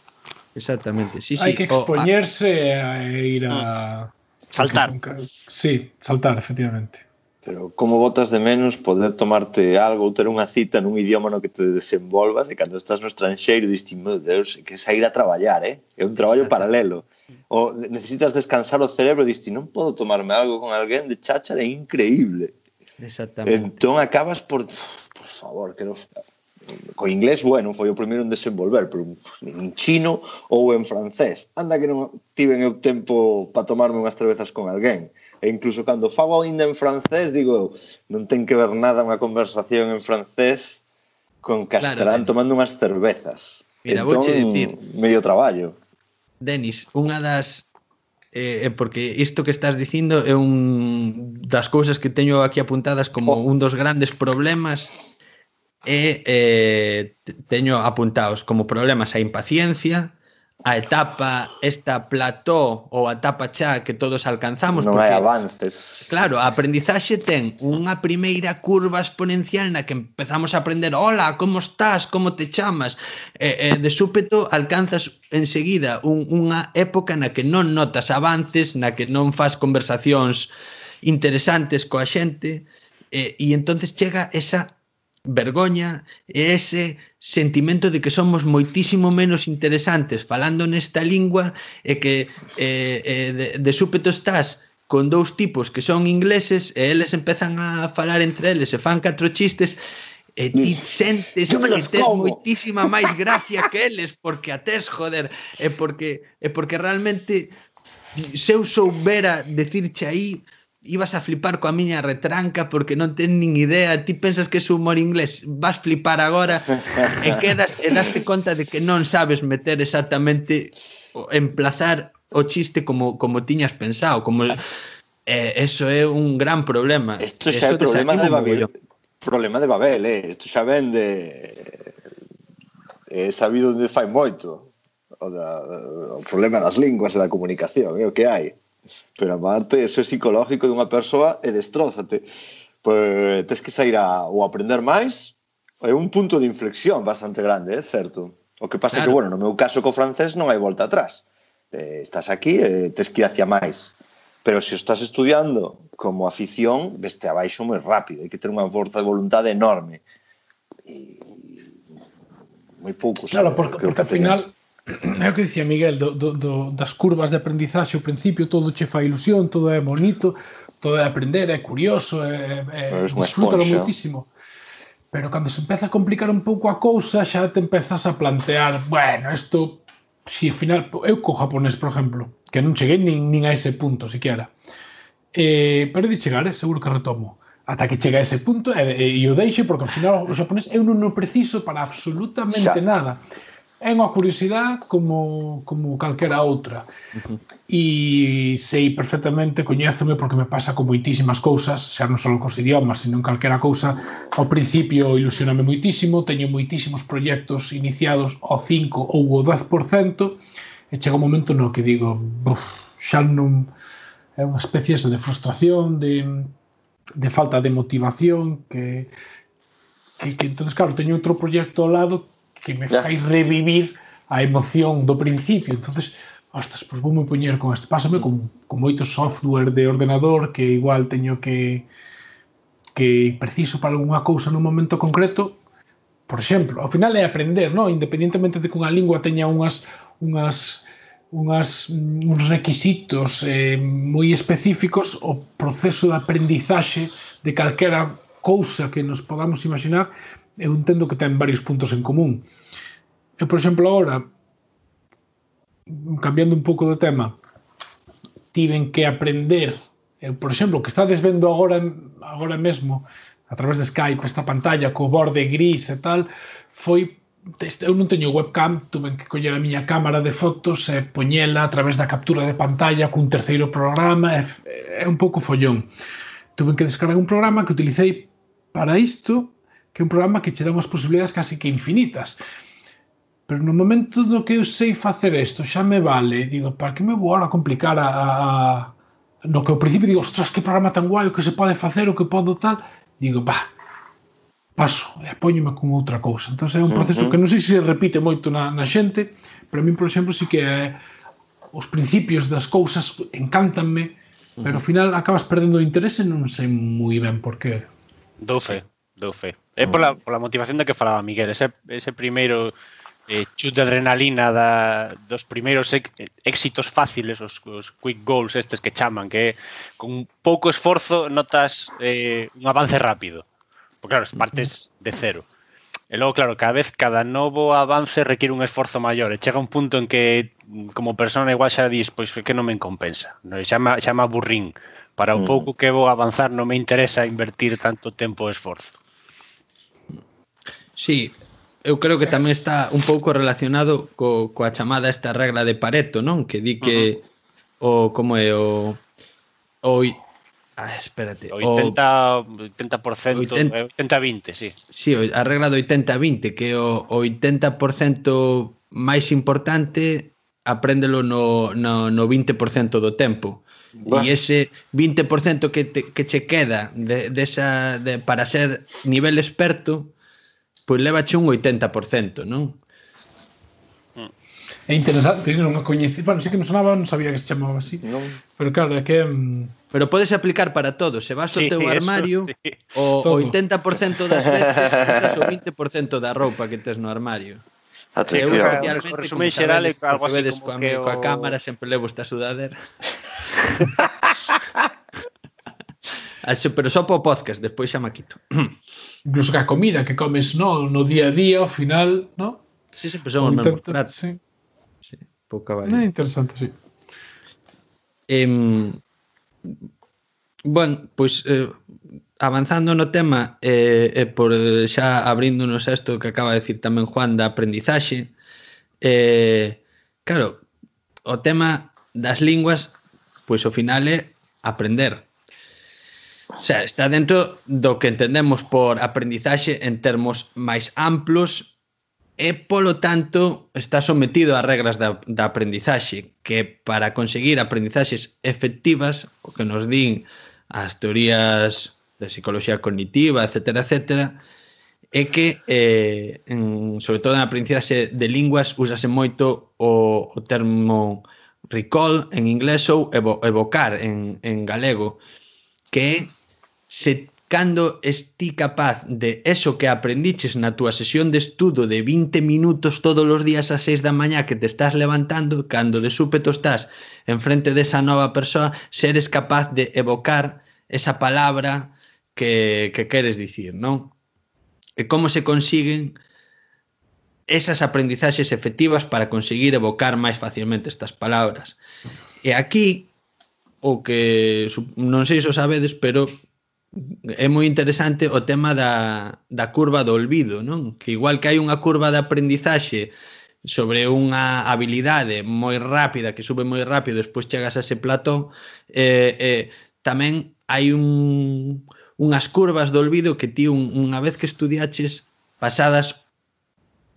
Exactamente, sí, sí. Hai que expoñerse oh, a... a ir a mm. saltar. Sí, saltar, efectivamente. Pero como botas de menos poder tomarte algo ou ter unha cita nun idioma no que te desenvolvas e cando estás no estranxeiro diste, meu Deus, que sair a traballar, eh? É un traballo paralelo. O necesitas descansar o cerebro e diste, non podo tomarme algo con alguén de cháchara, é increíble. Exactamente. Entón acabas por, por favor, que non co inglés, bueno, foi o primeiro en desenvolver, pero en chino ou en francés. Anda que non tiven eu tempo para tomarme unhas cervezas con alguén. E incluso cando fago ainda en francés, digo, non ten que ver nada unha conversación en francés con Castelán claro, tomando unhas cervezas. Mira, entón, dicir, medio traballo. Denis, unha das eh, eh, porque isto que estás dicindo é un das cousas que teño aquí apuntadas como oh. un dos grandes problemas e eh, teño apuntados como problemas a impaciencia, a etapa esta plató ou a etapa xa que todos alcanzamos non porque, hai avances. claro, a aprendizaxe ten unha primeira curva exponencial na que empezamos a aprender hola, como estás, como te chamas? E, e de súpeto alcanzas enseguida un, unha época na que non notas avances na que non fas conversacións interesantes coa xente e, e entonces chega esa vergoña e ese sentimento de que somos moitísimo menos interesantes falando nesta lingua e que eh, eh, de, de súpeto estás con dous tipos que son ingleses e eles empezan a falar entre eles e fan catro chistes e ti sentes que tes moitísima máis gracia que eles porque a tes, joder, e porque, e porque realmente se eu soubera decirche aí ibas a flipar coa miña retranca porque non ten nin idea, ti pensas que é humor inglés, vas flipar agora e quedas e daste conta de que non sabes meter exactamente emplazar o chiste como como tiñas pensado, como eh, eso é un gran problema. Isto xa é problema de Babel. Problema de Babel, eh. Isto xa ven de eh, é sabido onde fai moito o, da, o problema das linguas e da comunicación, é o que hai. Pero aparte, eso é psicológico dunha persoa e destrózate. Pois, tes que sair a, ou aprender máis, é un punto de inflexión bastante grande, é certo? O que pasa claro. que, bueno, no meu caso co francés non hai volta atrás. Eh, estás aquí, eh, tes que ir hacia máis. Pero se o estás estudiando como afición, veste abaixo moi rápido. Hai que ter unha forza de voluntade enorme. E moi pouco. Claro, porque, porque, porque ao final É o que dicía Miguel do, do, do, das curvas de aprendizaxe ao principio todo che fa ilusión, todo é bonito todo é aprender, é curioso é, é, disfrútalo moitísimo pero cando se empeza a complicar un pouco a cousa xa te empezas a plantear bueno, isto si final eu co japonés, por exemplo, que non cheguei nin, nin a ese punto siquiera. Eh, pero de chegar, eh, seguro que retomo. Ata que chega a ese punto e eh, eh, o deixo porque ao final o japonés eu non o preciso para absolutamente xa. nada é unha curiosidade como, como calquera outra. Uh -huh. e sei perfectamente coñézome porque me pasa con moitísimas cousas xa non só cos idiomas, senón calquera cousa. Ao principio ilusioname moitísimo teño moitísimos proxectos iniciados ao 5 ou ao 10% e chega un momento no que digo buf, xa non é unha especie de frustración de, de falta de motivación que, que, que entonces claro, teño outro proxecto ao lado que me fai revivir a emoción do principio. entonces ostras, pois vou me poñer con este, pásame con, con moito software de ordenador que igual teño que que preciso para algunha cousa nun momento concreto, por exemplo, ao final é aprender, non? Independientemente de que unha lingua teña unhas unhas unhas uns requisitos eh, moi específicos, o proceso de aprendizaxe de calquera cousa que nos podamos imaginar eu entendo que ten varios puntos en común. Eu, por exemplo, agora, cambiando un pouco de tema, tiven que aprender, eu, por exemplo, que estades vendo agora agora mesmo a través de Skype, esta pantalla, co borde gris e tal, foi eu non teño webcam, tuve que coller a miña cámara de fotos e poñela a través da captura de pantalla cun terceiro programa, é, é un pouco follón. Tuve que descargar un programa que utilicei para isto, que é un programa que che dá unhas posibilidades casi que infinitas. Pero no momento do que eu sei facer isto, xa me vale, digo, para que me vou ahora complicar a, a, no que ao principio digo, ostras, que programa tan guai, o que se pode facer, o que podo tal, digo, bah, paso e apóñome con outra cousa. Entón é un proceso uh -huh. que non sei se se repite moito na, na xente, pero a mí, por exemplo, sí que é, os principios das cousas encantanme, uh -huh. pero ao final acabas perdendo o interese, non sei moi ben por que. Dou fe, dou fe. Eh, é pola, mm. pola motivación da que falaba Miguel, ese, ese primeiro eh, chute de adrenalina da, dos primeiros éxitos fáciles, os, os quick goals estes que chaman, que con pouco esforzo notas eh, un avance rápido. Porque claro, partes de cero. E logo, claro, cada vez cada novo avance requiere un esforzo maior e chega un punto en que como persona igual xa dis, pois que non me compensa. No, xa, me, xa me aburrín. Para o mm. pouco que vou avanzar non me interesa invertir tanto tempo e esforzo. Sí, eu creo que tamén está un pouco relacionado co, coa chamada esta regla de Pareto, non? Que di que uh -huh. o como é o o Ah, espérate. O 80, o, 80%, 80-20, sí. Sí, a regla do 80-20, que o, o 80% máis importante apréndelo no, no, no 20% do tempo. Bah. E ese 20% que, te, que che queda de, de, esa, de, para ser nivel experto pois levache un 80%, non? É interesante, non a coñecí, bueno, sí que me sonaba, non sabía que se chamaba así. Non. Pero claro, é que mm, Pero podes aplicar para todo, se vas ao sí, teu sí, armario, eso, sí. o todo. 80% das veces usas o 20% da roupa que tes no armario. Atención. Eu, por resumen xeral, é algo así como coa, que o... cámara sempre levo esta sudadera. Así, pero só para o podcast, despois xa maquito incluso que a comida que comes no, no día a día, ao final, no? Si, sí, sempre son os mesmos pratos. Sí. sí pouca eh, varia. É interesante, sí. Eh, bueno, pois eh, avanzando no tema e eh, eh, por eh, xa abrindonos a isto que acaba de decir tamén Juan da aprendizaxe, eh, claro, o tema das linguas, pois ao final é aprender. Xa, está dentro do que entendemos por aprendizaxe en termos máis amplos e, polo tanto, está sometido ás regras da, da aprendizaxe, que para conseguir aprendizaxes efectivas, o que nos din as teorías de psicología cognitiva, etc., etc., é que, eh, en, sobre todo na aprendizaxe de linguas, úsase moito o, o termo recall en inglés ou evo, evocar en, en galego, que é se cando esti capaz de eso que aprendiches na túa sesión de estudo de 20 minutos todos os días a 6 da mañá que te estás levantando, cando de súpeto estás enfrente desa nova persoa, seres capaz de evocar esa palabra que, que queres dicir, non? E como se consiguen esas aprendizaxes efectivas para conseguir evocar máis facilmente estas palabras. E aquí, o que non sei se o sabedes, pero é moi interesante o tema da, da curva do olvido, non? Que igual que hai unha curva de aprendizaxe sobre unha habilidade moi rápida, que sube moi rápido, despois chegas a ese platón, eh, eh, tamén hai un, unhas curvas do olvido que ti un, unha vez que estudiaches pasadas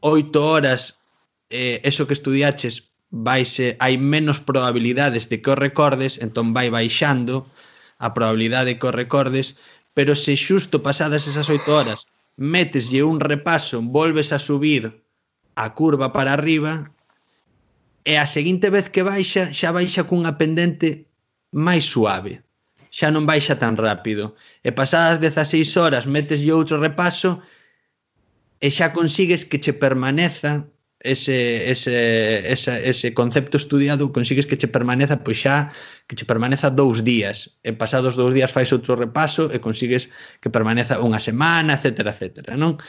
oito horas eh, eso que estudiaches vaise, hai menos probabilidades de que o recordes, entón vai baixando a probabilidade que o recordes, pero se xusto pasadas esas oito horas meteslle un repaso, volves a subir a curva para arriba e a seguinte vez que baixa xa baixa cunha pendente máis suave. Xa non baixa tan rápido. E pasadas 16 horas meteslle outro repaso e xa consigues que che permaneza ese, ese, ese, ese concepto estudiado consigues que che permaneza pois xa que che permaneza dous días e pasados dous días fais outro repaso e consigues que permaneza unha semana, etc, etc, non?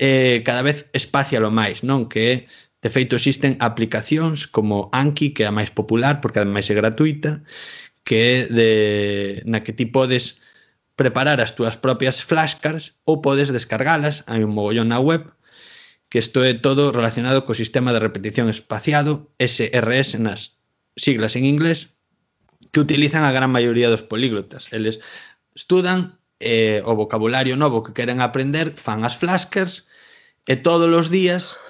Eh, cada vez espacialo máis, non? Que De feito, existen aplicacións como Anki, que é a máis popular, porque ademais é gratuita, que é de, na que ti podes preparar as túas propias flashcards ou podes descargalas, hai un mogollón na web, que isto é todo relacionado co sistema de repetición espaciado, SRS nas siglas en inglés, que utilizan a gran maioría dos políglotas. Eles estudan eh, o vocabulario novo que queren aprender, fan as flaskers, e todos os días,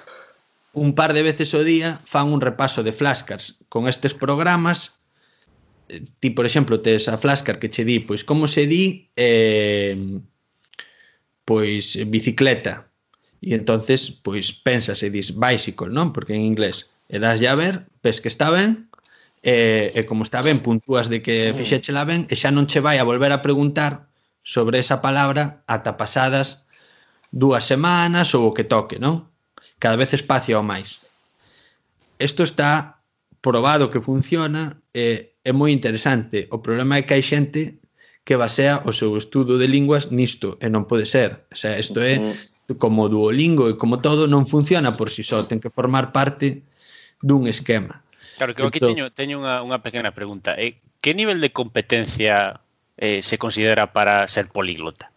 un par de veces ao día, fan un repaso de flaskers con estes programas eh, ti, por exemplo, tes a flashcard que che di, pois como se di eh, pois bicicleta E entonces, pois, pensas e dis bicycle, non? Porque en inglés e das a ver, ves que está ben, e, e como está ben, puntúas de que fixéchela ben, e xa non che vai a volver a preguntar sobre esa palabra ata pasadas dúas semanas ou o que toque, non? Cada vez espacio ao máis. Isto está probado que funciona e é moi interesante. O problema é que hai xente que basea o seu estudo de linguas nisto e non pode ser. O sea, isto é como Duolingo e como todo non funciona por si só, ten que formar parte dun esquema. Claro, que aquí aquí teño, teño unha, unha pequena pregunta. Eh, que nivel de competencia eh, se considera para ser políglota?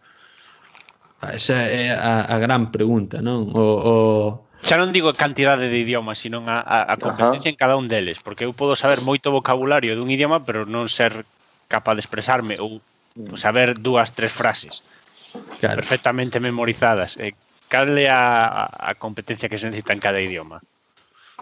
Ah, esa é a, a gran pregunta, non? O, o... Xa non digo a cantidade de idiomas, sino a, a competencia Ajá. en cada un deles, porque eu podo saber moito vocabulario dun idioma, pero non ser capaz de expresarme ou saber dúas, tres frases claro. perfectamente memorizadas. Eh, cal é a, a competencia que se necesita en cada idioma?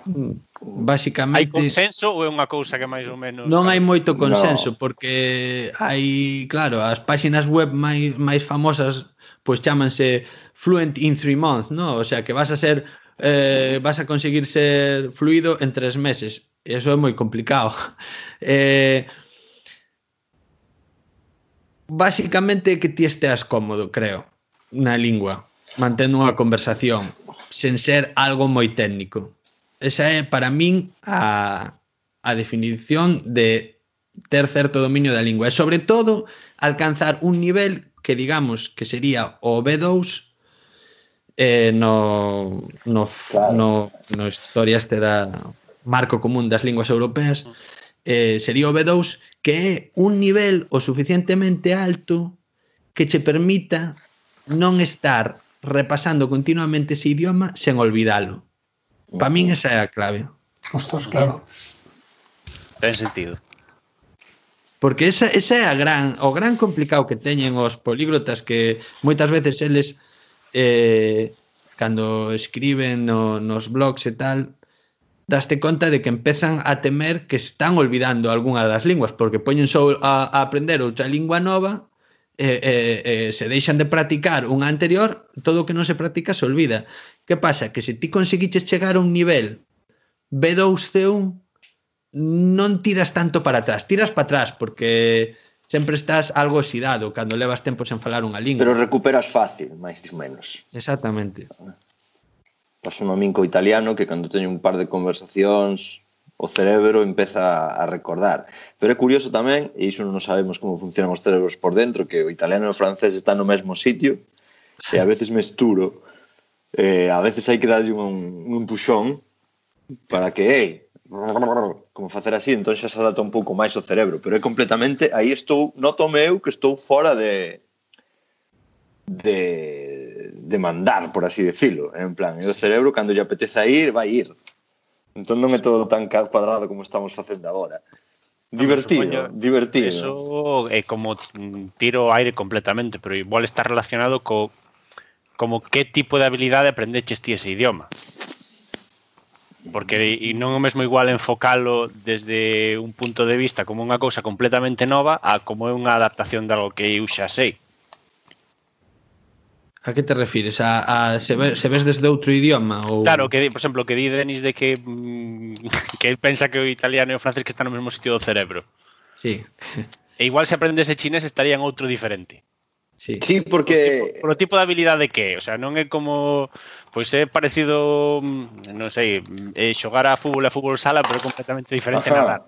Mm. Basicamente... Hai consenso ou é unha cousa que máis ou menos... Non hai moito consenso, no. porque hai, claro, as páxinas web máis, máis famosas pois chamanse Fluent in Three Months, no? o sea, que vas a ser eh, vas a conseguir ser fluido en tres meses. Eso é moi complicado. Eh, basicamente que ti esteas cómodo, creo, na lingua mantendo unha conversación sen ser algo moi técnico. Esa é para min a, a definición de ter certo dominio da lingua e sobre todo alcanzar un nivel que digamos que sería o B2 eh, no, no, claro. no, no historia este da marco común das linguas europeas eh, sería o B2 que é un nivel o suficientemente alto que che permita non estar repasando continuamente ese idioma sen olvidalo. Para min esa é a clave. Ostras, claro. Ten sentido. Porque esa, esa é a gran, o gran complicado que teñen os políglotas que moitas veces eles eh, cando escriben no, nos blogs e tal daste conta de que empezan a temer que están olvidando algunha das linguas porque poñen só a, a aprender outra lingua nova eh, eh, eh, se deixan de practicar unha anterior, todo o que non se practica se olvida. Que pasa? Que se ti conseguiches chegar a un nivel B2-C1, non tiras tanto para atrás, tiras para atrás, porque sempre estás algo oxidado cando levas tempo sen falar unha lingua. Pero recuperas fácil, máis ou menos. Exactamente. Paso un minco italiano que cando teño un par de conversacións o cerebro empeza a recordar. Pero é curioso tamén, e iso non sabemos como funcionan os cerebros por dentro, que o italiano e o francés están no mesmo sitio, e a veces mesturo, eh, a veces hai que darlle un, un empuxón para que, ei, como facer así, entón xa se adapta un pouco máis o cerebro, pero é completamente, aí estou, noto meu que estou fora de de, de mandar, por así decirlo, en plan, e o cerebro cando lle apeteza ir, vai ir. Entón non é todo tan cuadrado como estamos facendo agora. Divertido, supoño, divertido. Eso é como tiro aire completamente, pero igual está relacionado co como que tipo de habilidade aprendeches ti ese idioma. Porque e non é o mesmo igual enfocalo desde un punto de vista como unha cousa completamente nova a como é unha adaptación de algo que eu xa sei. A que te refires? A, a se, ve, se ves desde outro idioma? Ou... Claro, que, por exemplo, que di Denis de que, mm, que pensa que o italiano e o francés que están no mesmo sitio do cerebro. Sí. E igual se aprendese chinés estaría en outro diferente. Sí, sí porque... Por o tipo, de habilidade que é, o sea, non é como... Pois é parecido, mm, non sei, é eh, xogar a fútbol a fútbol sala, pero completamente diferente Ajá. nadar.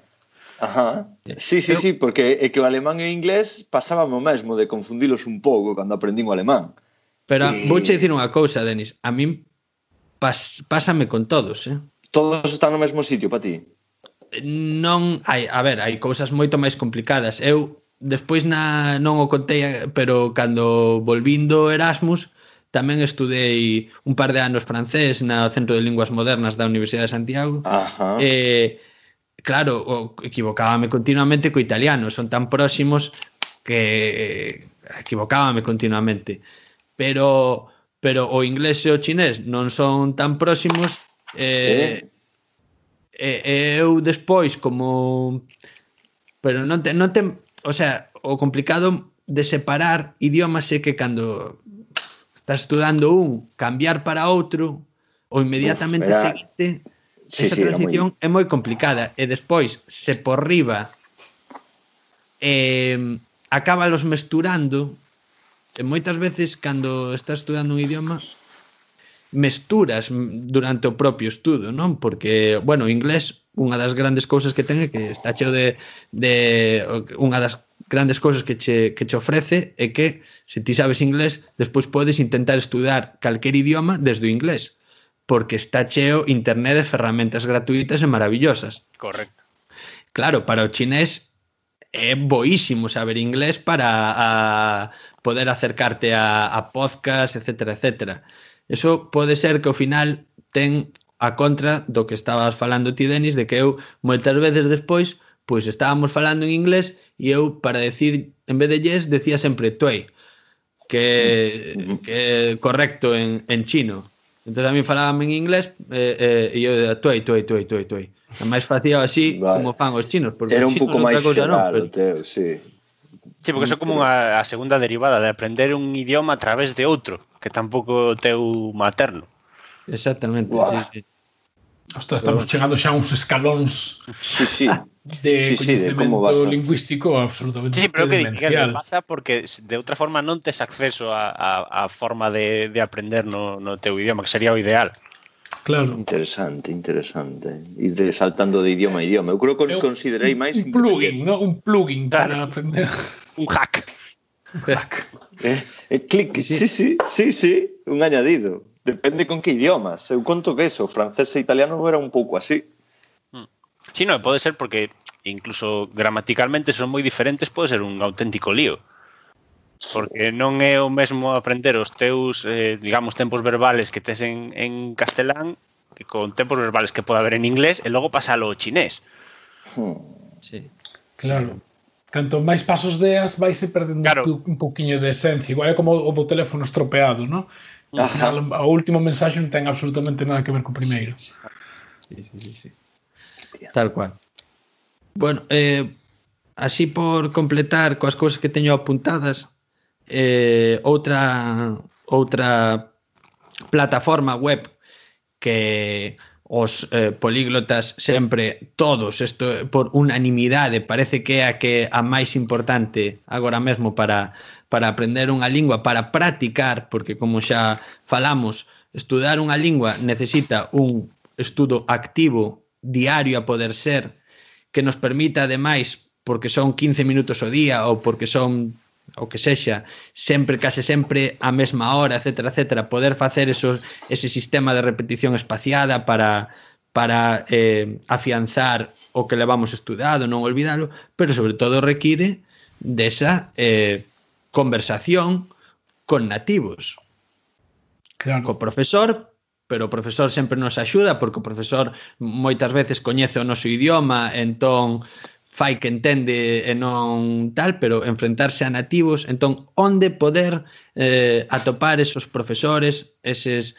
Ajá. Sí, sí, sí, porque é que o alemán e o inglés pasábamos o mesmo de confundilos un pouco cando aprendín o alemán. Pero e... vouche dicir unha cousa, Denis, a min pas, pásame con todos, eh? Todos están no mesmo sitio para ti? Non, hai, a ver, hai cousas moito máis complicadas. Eu despois na non o contei, pero cando volvindo Erasmus tamén estudei un par de anos francés na Centro de Linguas Modernas da Universidade de Santiago. Ajá. Eh, claro, o, equivocábame continuamente co italiano, son tan próximos que eh, equivocábame continuamente pero pero o inglés e o chinés non son tan próximos eh, eh. E, e eu despois como pero non te, non te, o sea, o complicado de separar idiomas é que cando estás estudando un, cambiar para outro ou inmediatamente Uf, era... seguinte sí, esa sí, transición é moi complicada e despois se por riba eh, acábalos mesturando E moitas veces cando estás estudando un idioma mesturas durante o propio estudo, non? Porque, bueno, o inglés unha das grandes cousas que ten é que está cheo de, de unha das grandes cousas que che, que che ofrece é que se ti sabes inglés despois podes intentar estudar calquer idioma desde o inglés porque está cheo internet de ferramentas gratuitas e maravillosas. Correcto. Claro, para o chinés é boísimo saber inglés para a poder acercarte a, a podcast, etcétera, etcétera. Eso pode ser que ao final ten a contra do que estabas falando ti, Denis, de que eu moitas veces despois pois estábamos falando en inglés e eu para decir, en vez de yes, decía sempre tuei, que, que correcto en, en chino. Entón a mí falaban en inglés e, e, e eu era tuei, tuei, tuei, tuei, tuei. Máis facía así vale. como fan os chinos. Porque era un pouco máis xeral no, pero... o teu, sí. Sí, porque eso é como unha, a segunda derivada de aprender un idioma a través de outro, que tampouco o teu materno. Exactamente. Uah. Sí, sí. Ostras, estamos Pero... chegando xa a uns escalóns sí, sí. de sí, coñecemento sí, lingüístico absolutamente Sí, pero que, que pasa porque de outra forma non tes acceso a, a, a forma de, de aprender no, no teu idioma, que sería o ideal. Claro. Interesante, interesante. Ir de saltando de idioma a idioma. Eu creo que eu, considerei máis un plugin, no? un plugin para aprender un hack. Un hack. Eh, eh, clic, sí, sí, sí, sí, un añadido. Depende con que idiomas. Eu conto que eso, francés e italiano era un pouco así. Hmm. Sí, no, pode ser porque incluso gramaticalmente son moi diferentes, pode ser un auténtico lío. Porque non é o mesmo aprender os teus, eh, digamos, tempos verbales que tes en, en castelán que con tempos verbales que pode haber en inglés e logo pasalo ao chinés. Hmm. Sí. Claro. Canto máis pasos deas, vais perdendo claro. un poquinho de esencia. Igual é como o, o teléfono estropeado, non? Final, o último mensaxe non ten absolutamente nada que ver co primeiro. Sí, sí, sí, sí. Tal cual. Bueno, eh, así por completar coas cousas que teño apuntadas, eh, outra outra plataforma web que os eh, políglotas sempre todos isto por unanimidade parece que é a que a máis importante agora mesmo para para aprender unha lingua, para practicar, porque como xa falamos, estudar unha lingua necesita un estudo activo, diario a poder ser, que nos permita ademais, porque son 15 minutos o día ou porque son o que sexa, sempre, case sempre a mesma hora, etc, etc, poder facer eso, ese sistema de repetición espaciada para, para eh, afianzar o que levamos estudado, non olvidalo, pero sobre todo require desa eh, conversación con nativos. Claro. Co profesor, pero o profesor sempre nos axuda porque o profesor moitas veces coñece o noso idioma, entón fai que entende e non tal, pero enfrentarse a nativos, entón onde poder eh, atopar esos profesores, eses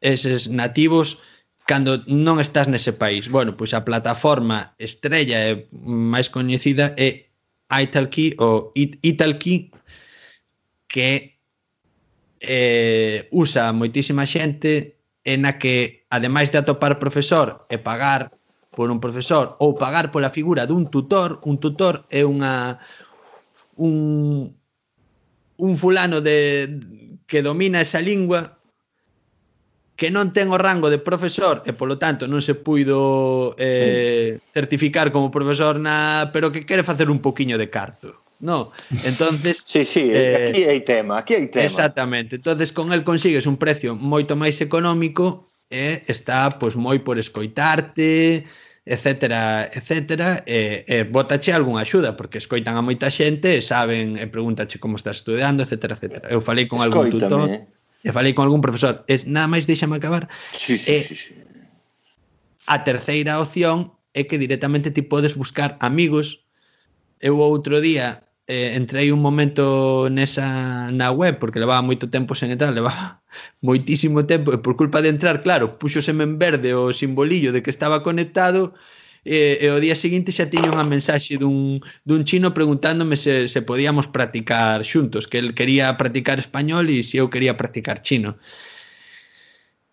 eses nativos cando non estás nese país. Bueno, pois a plataforma estrella e máis coñecida é Italki ou Italki que eh, usa moitísima xente en a que, ademais de atopar profesor e pagar por un profesor ou pagar pola figura dun tutor, un tutor é unha un, un fulano de que domina esa lingua que non ten o rango de profesor e polo tanto non se puido eh, sí. certificar como profesor na pero que quere facer un poquiño de carto No, entonces Sí, sí, eh, aquí hai tema, aquí hai tema. Exactamente. Entonces con el consigues un precio moito máis económico e eh, está pois moi por escoitarte, etcétera, etcétera, e, e botache algunha axuda, porque escoitan a moita xente e saben, e pregúntache como estás estudiando, etcétera, etcétera. Eu falei con Escoítame, algún tutor, eh. e falei con algún profesor, e nada máis deixame acabar. Sí, sí, e, sí, sí. A terceira opción é que directamente ti podes buscar amigos. Eu outro día eh, entrei un momento nesa na web porque levaba moito tempo sen entrar, levaba moitísimo tempo e por culpa de entrar, claro, puxoseme en verde o simbolillo de que estaba conectado e, e o día seguinte xa tiña unha mensaxe dun, dun chino preguntándome se, se podíamos practicar xuntos, que el quería practicar español e se eu quería practicar chino.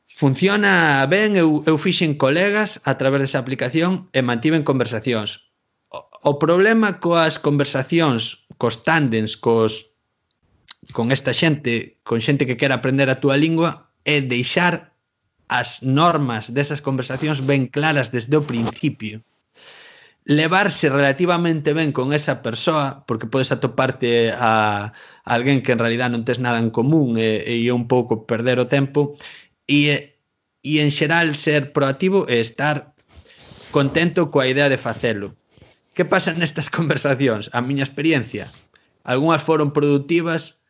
Funciona ben, eu, eu fixen colegas a través desa aplicación e mantiven conversacións o problema coas conversacións cos tándens, cos con esta xente, con xente que quer aprender a túa lingua, é deixar as normas desas conversacións ben claras desde o principio. Levarse relativamente ben con esa persoa, porque podes atoparte a, a alguén que en realidad non tes nada en común e, e un pouco perder o tempo, e, e en xeral ser proactivo e estar contento coa idea de facelo Que pasa nestas conversacións? A miña experiencia. Algúnas foron productivas,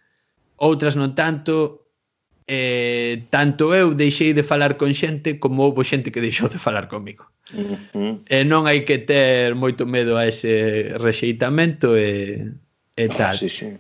outras non tanto. Eh, tanto eu deixei de falar con xente como houve xente que deixou de falar comigo. Uh eh, -huh. E non hai que ter moito medo a ese rexeitamento e, e ah, tal. Ah, sí, sí.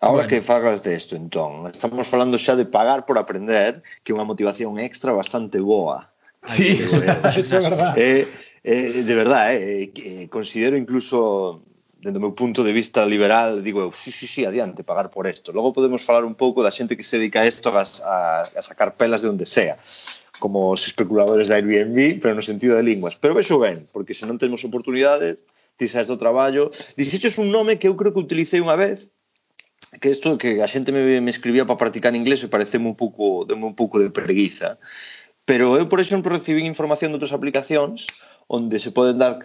Ahora bueno. que fagas desto, entón, estamos falando xa de pagar por aprender, que é unha motivación extra bastante boa. Sí, eso, eso es verdad. Eh, eh, de verdad, eh, eh, eh considero incluso dentro do meu punto de vista liberal, digo eu, sí, sí, sí, adiante, pagar por isto. Logo podemos falar un pouco da xente que se dedica a isto a, a, a sacar pelas de onde sea, como os especuladores da Airbnb, pero no sentido de linguas. Pero vexo ben, porque se non temos oportunidades, ti sabes do traballo. Dixeches un nome que eu creo que utilicei unha vez, que isto que a xente me, me escribía para practicar inglés e pareceme un pouco, deme un pouco de preguiza. Pero eu, por exemplo, recibí información de outras aplicacións onde se poden dar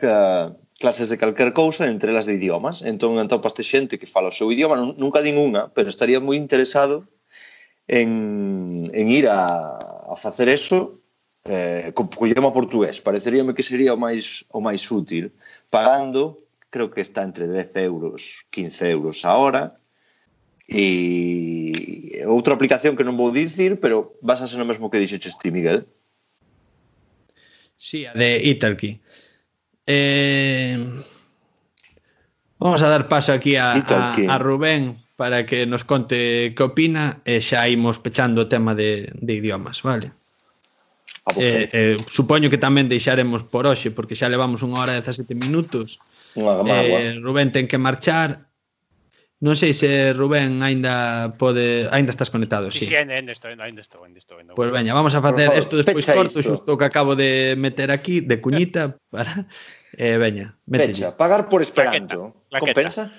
clases de calquer cousa, entre elas de idiomas. Entón, atopaste xente que fala o seu idioma, nunca din unha, pero estaría moi interesado en, en ir a, a facer eso eh, co, co idioma portugués. Pareceríame que sería o máis, o máis útil. Pagando, creo que está entre 10 euros, 15 euros a hora, E outra aplicación que non vou dicir, pero basase no mesmo que dixeches ti, Miguel. Sí, a de Italki. Eh, vamos a dar paso aquí a, a, a Rubén para que nos conte que opina e xa imos pechando o tema de, de idiomas, vale? Eh, eh, supoño que tamén deixaremos por hoxe porque xa levamos unha hora e 17 minutos. Unha eh, Rubén ten que marchar Non sei se Rubén aínda pode, aínda estás conectado, si. Sí, sí, aínda, aínda estou, aínda estou, aínda estou. Pois veña, vamos a facer isto despois corto, xusto que acabo de meter aquí de cuñita para eh veña, mételle. Pecha, pagar por esperanto. Compensa?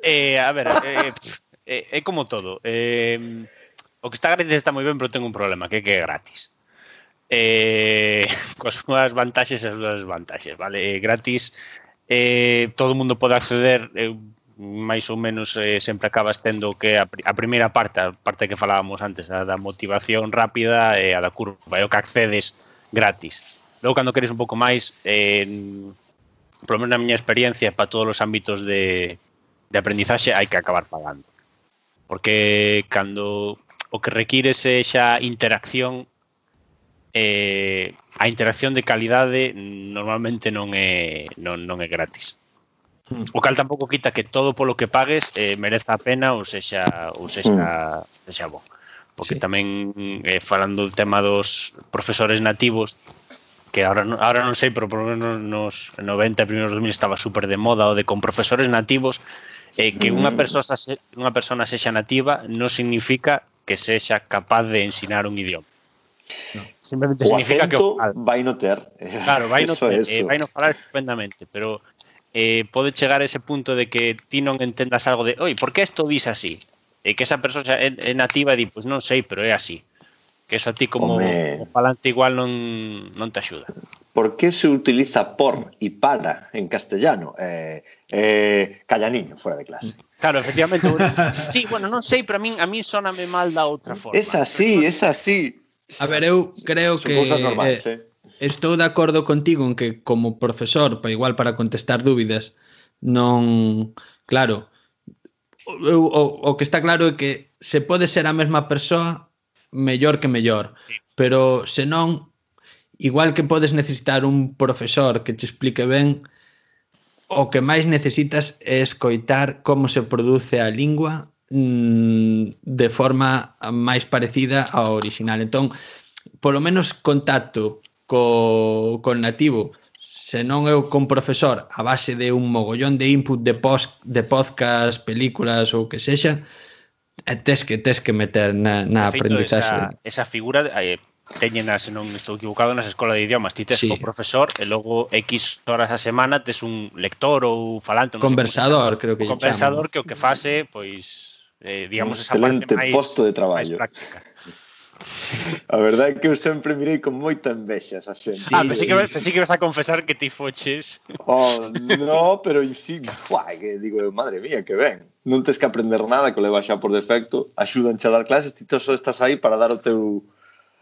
Eh, a ver, eh, eh é eh, como todo. Eh, o que está gratis está moi ben, pero ten un problema, que que é gratis. Eh, coas súas vantaxes e as súas desvantaxes, vale? Eh, gratis eh, todo o mundo pode acceder, eh, máis ou menos eh, sempre acabas tendo que a, a primeira parte, a parte que falábamos antes, a da motivación rápida e eh, a da curva, é o que accedes gratis. Logo, cando queres un pouco máis, eh, polo menos na miña experiencia, para todos os ámbitos de, de aprendizaxe hai que acabar pagando. Porque cando o que requires é xa interacción eh, a interacción de calidade normalmente non é non, non é gratis. Mm. O cal tampouco quita que todo polo que pagues eh, mereza a pena ou sexa ou sexa, mm. sexa bo. Porque sí. tamén eh, falando do tema dos profesores nativos que ahora non, ahora non sei, pero por lo menos nos 90 primeiros 2000 estaba super de moda o de con profesores nativos eh, que unha persoa se, unha persona sexa nativa non significa que sexa capaz de ensinar un idioma. No. Simplemente o significa acento que vai no ter. Claro, vai no, eh, eso, ter, eso. Eh, vai no falar estupendamente, pero eh, pode chegar a ese punto de que ti non entendas algo de, oi, por que isto dis así? E que esa persoa é, é nativa e di, pois non sei, pero é así. Que eso a ti como, Home. como falante igual non, non te axuda. ¿Por qué se utiliza por y para en castellano? Eh, eh, calla niño, fuera de clase. Claro, efectivamente. sí, bueno, non sei, pero a min a min soname mal da outra forma. Es así, es así. A ver, eu creo Son que cousas eh, eh. Estou de acordo contigo en que como profesor, para igual para contestar dúbidas, non, claro, o, o, o que está claro é que se pode ser a mesma persoa mellor que mellor, pero se non igual que podes necesitar un profesor que te explique ben, o que máis necesitas é escoitar como se produce a lingua mm, de forma máis parecida ao original. Entón, polo menos contacto co, con nativo se non eu con profesor a base de un mogollón de input de post, de podcast, películas ou que sexa, tes que tes que meter na, na feito, aprendizaxe. Esa, esa figura eh, teñena, se non estou equivocado, nas escolas de idiomas. Ti tes sí. o profesor e logo X horas a semana tes un lector ou falante. Non conversador, sei, creo que se chama. Conversador que o que fase, pois, eh, digamos, un esa parte máis... Posto de traballo. Máis práctica. A verdade é que eu sempre mirei con moita envexa esa xente. Sí, ah, pero sí, que, sí. sí que vas a confesar que ti foches. Oh, no, pero sí, guai, que digo, madre mía, que ben. Non tens que aprender nada que leva xa por defecto, Axudan a dar clases, ti só estás aí para dar o teu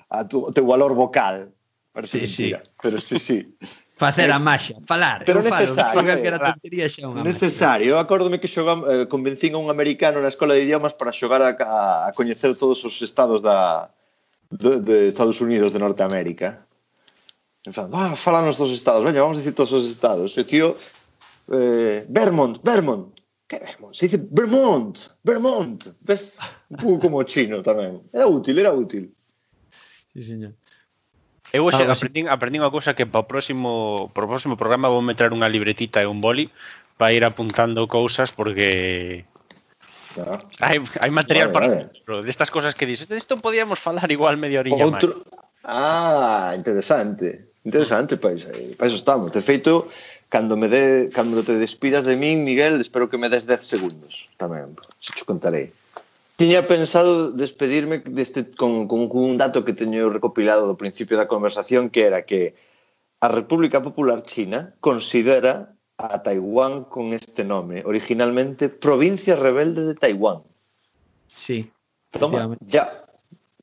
a tu, o teu valor vocal. Parece sí, mentira, sí. pero sí, sí. Facer a maxia, falar. Pero eu necesario. Falo, que era eh, tontería xa unha necesario. Eu acórdome que xogam, eh, convencín a un americano na escola de idiomas para xogar a, a, a coñecer todos os estados da, de, de Estados Unidos de Norteamérica. En plan, va, ah, falanos dos estados, veña, vamos a dicir todos os estados. E o tío, eh, Vermont, Vermont. Que Vermont? Se dice Vermont, Vermont. Ves? Un pouco como chino tamén. Era útil, era útil. Sí, señor. Eu hoxe ah, aprendín, aprendín unha cousa que para o próximo, para o próximo programa vou meter unha libretita e un boli para ir apuntando cousas porque Hai, hai material vale, para vale. destas cosas que dices. isto podíamos falar igual media orilla Outro... máis. Ah, interesante. Interesante, pois, Para pois estamos. De feito, cando me de, cando te despidas de min, Miguel, espero que me des 10 segundos tamén, se te contarei. Tiña pensado despedirme deste, con, con un dato que teño recopilado do principio da conversación, que era que a República Popular China considera a Taiwán con este nome, originalmente Provincia Rebelde de Taiwán. Sí. Toma, ya.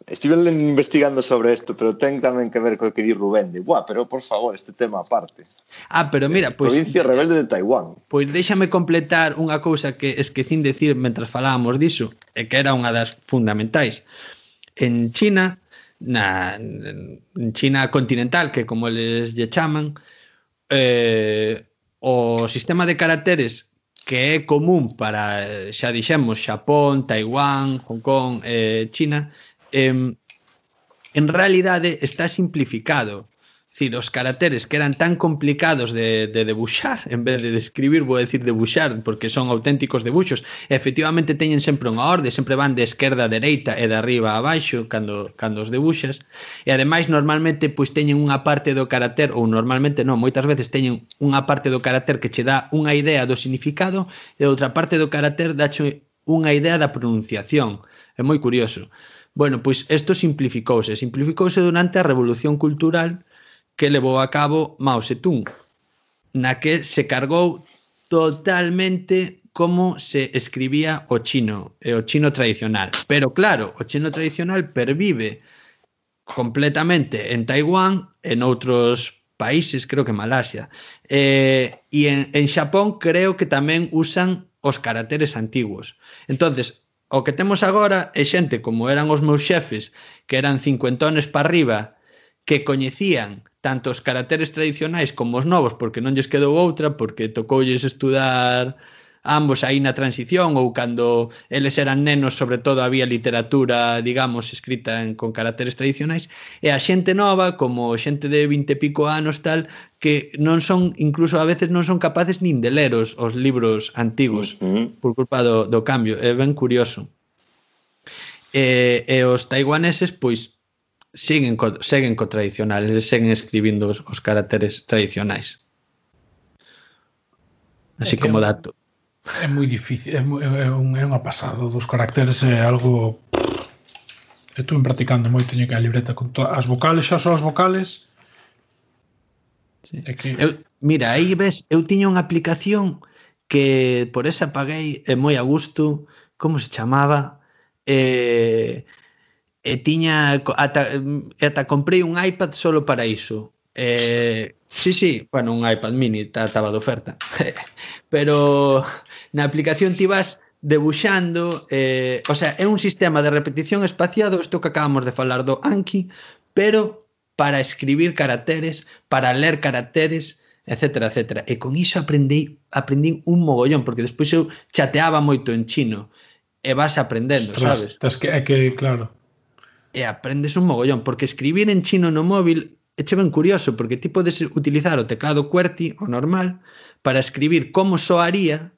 Estive investigando sobre isto, pero ten tamén que ver co que di Rubén de, "Buah, pero por favor, este tema aparte." Ah, pero mira, pois pues, Provincia Rebelde de Taiwán. Pois pues déxame completar unha cousa que esquecín decir mentras falábamos diso, e eh, que era unha das fundamentais. En China, na en China continental, que como les lle chaman, eh o sistema de caracteres que é común para, xa dixemos, Xapón, Taiwán, Hong Kong, eh, China, eh, en realidade está simplificado decir, os caracteres que eran tan complicados de, de debuxar, en vez de describir, vou decir debuxar, porque son auténticos debuxos, e efectivamente teñen sempre unha orde, sempre van de esquerda a dereita e de arriba a baixo cando, cando os debuxas, e ademais normalmente pois teñen unha parte do carácter, ou normalmente non, moitas veces teñen unha parte do carácter que che dá unha idea do significado e outra parte do carácter dache unha idea da pronunciación. É moi curioso. Bueno, pois isto simplificouse, simplificouse durante a Revolución Cultural, que levou a cabo Mao Zedong, na que se cargou totalmente como se escribía o chino, e o chino tradicional. Pero claro, o chino tradicional pervive completamente en Taiwán, en outros países, creo que Malasia. Eh, e en, en Xapón creo que tamén usan os caracteres antiguos. Entonces, o que temos agora é xente como eran os meus xefes, que eran cincuentones para arriba, que coñecían tanto os caracteres tradicionais como os novos, porque non lles quedou outra, porque tocoulles estudar ambos aí na transición ou cando eles eran nenos, sobre todo había literatura, digamos, escrita en, con caracteres tradicionais, e a xente nova, como xente de 20 e pico anos tal, que non son, incluso a veces non son capaces nin de ler os, os libros antigos uh -huh. por culpa do, do cambio, é ben curioso. E, e os taiwaneses, pois, siguen co, seguen co tradicional, eles seguen escribindo os, os caracteres tradicionais. Así como dato. É moi difícil, é, é, un, é unha pasada dos caracteres, é algo estuve practicando moi, teño que a libreta con todas as vocales, xa só as vocales. Sí. É que... eu, mira, aí ves, eu tiña unha aplicación que por esa paguei é moi a gusto, como se chamaba? Eh, e tiña ata, ata comprei un iPad solo para iso. Eh, sí, sí, bueno, un iPad mini estaba de oferta. Pero na aplicación ti vas debuxando, eh, o sea, é un sistema de repetición espaciado, isto que acabamos de falar do Anki, pero para escribir caracteres, para ler caracteres, etcétera, etcétera. E con iso aprendi, aprendín un mogollón, porque despois eu chateaba moito en chino e vas aprendendo, Ostras, sabes? Que, é que, claro, e aprendes un mogollón, porque escribir en chino no móvil é che ben curioso, porque ti podes utilizar o teclado QWERTY, o normal, para escribir como soaría,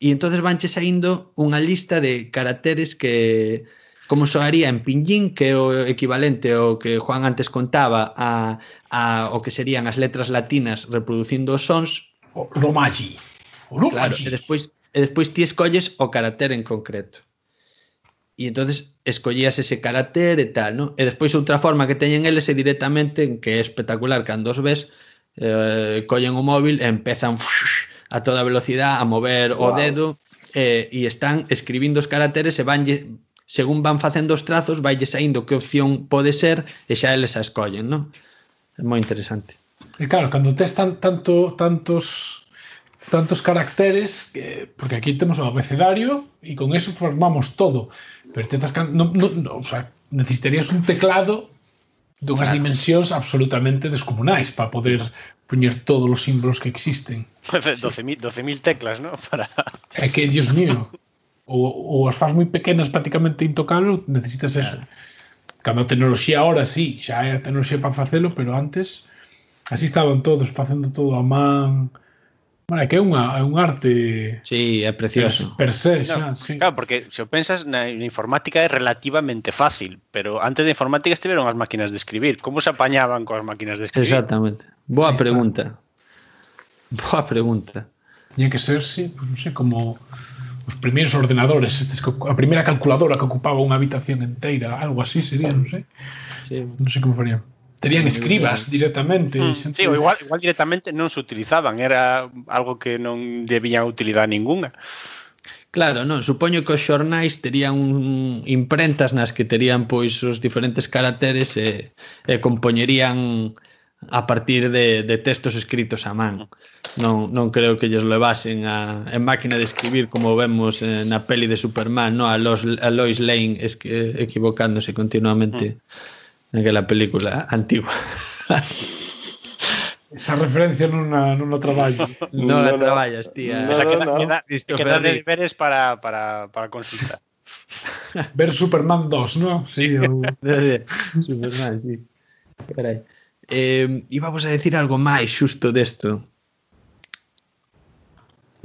e entonces vanche saindo unha lista de caracteres que como soaría en pinyin, que é o equivalente ao que Juan antes contaba a, a o que serían as letras latinas reproducindo os sons. O romaji. O romaji. Claro, e despois, e despois ti escolles o carácter en concreto e entonces escollías ese carácter e tal, ¿no? E despois outra forma que teñen eles é directamente en que é espectacular cando os ves eh, collen o móvil e empezan a toda velocidade a mover wow. o dedo eh, e están escribindo os caracteres e van según van facendo os trazos vaille saindo que opción pode ser e xa eles a escollen, ¿no? É moi interesante. E claro, cando tes tan, tanto, tantos tantos caracteres, que, porque aquí temos o abecedario e con eso formamos todo. Pero tentas can... no, no, no, o sea, necesitarías un teclado dunhas claro. dimensións absolutamente descomunais para poder poñer todos os símbolos que existen. 12.000 12 eh, teclas, ¿no? Para... É que, Dios mío, ou, ou as faz moi pequenas prácticamente intocable, necesitas eso. Claro. Cando a tecnoloxía ahora sí, xa é a tecnoloxía para facelo, pero antes así estaban todos facendo todo a man, Bueno, que é unha, é un arte Sí, é precioso. Per, per se, xa, no, sí. Claro, porque se o pensas na, na informática é relativamente fácil, pero antes da informática estiveron as máquinas de escribir. Como se apañaban coas máquinas de escribir? Exactamente. Boa pregunta. Boa pregunta. Tiña que ser, sí, pues, non sei, como os primeiros ordenadores, estes, a primeira calculadora que ocupaba unha habitación inteira, algo así sería, non sei. Sí. Non sei como farían. Terían escribas directamente. Mm, sí, o igual, igual directamente non se utilizaban, era algo que non debía utilidade ninguna. Claro, non, supoño que os xornais terían un, imprentas nas que terían pois os diferentes caracteres e, e compoñerían a partir de, de textos escritos a man. Non, non creo que lles levasen a, en máquina de escribir como vemos eh, na peli de Superman, no a, los, a Lois Lane es, equivocándose continuamente. Mm naquela película antigua. Esa referencia non a, non a traballo. non no, a traballas, tía. No, Esa queda, no, queda, queda de deberes para, para, para consulta. Ver Superman 2, ¿no? Sí, sí. O... Superman, sí. Carai. Eh, íbamos a decir algo máis xusto desto.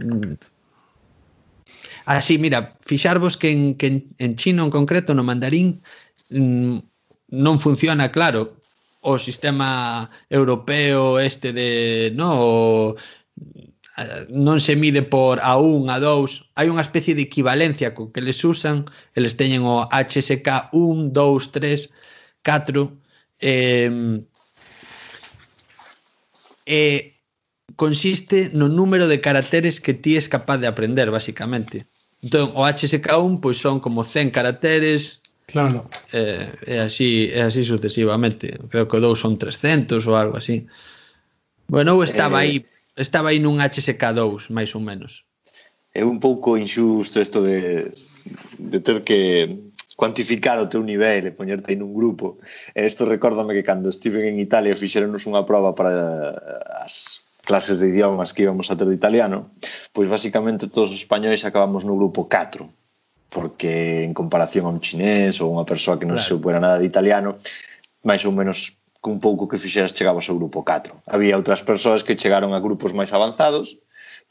Mm. Ah, sí, mira, fixarvos que en, que en, en chino en concreto, no mandarín, mm, non funciona claro o sistema europeo este de no o, non se mide por A1, A2, hai unha especie de equivalencia co que les usan, eles teñen o HSK 1, 2, 3, 4, eh, eh, consiste no número de caracteres que ti es capaz de aprender, basicamente. Entón, o HSK1 pois son como 100 caracteres, Claro. Eh, e así, e así sucesivamente. Creo que dous son 300 ou algo así. Bueno, eu estaba eh, aí estaba aí nun HSK2, máis ou menos. É un pouco injusto isto de, de ter que cuantificar o teu nivel e poñerte aí nun grupo. E isto recórdame que cando estiven en Italia fixeronos unha prova para as clases de idiomas que íbamos a ter de italiano, pois basicamente todos os españois acabamos no grupo 4 porque en comparación a un chinés ou unha persoa que non claro. se supera nada de italiano, máis ou menos cun pouco que fixeras chegabas ao grupo 4. Había outras persoas que chegaron a grupos máis avanzados,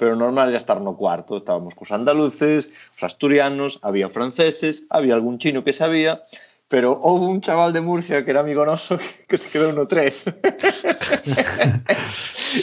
pero normal era estar no cuarto, estábamos cos andaluces, os asturianos, había franceses, había algún chino que sabía, pero houve un chaval de Murcia que era amigo noso que, se quedou no 3.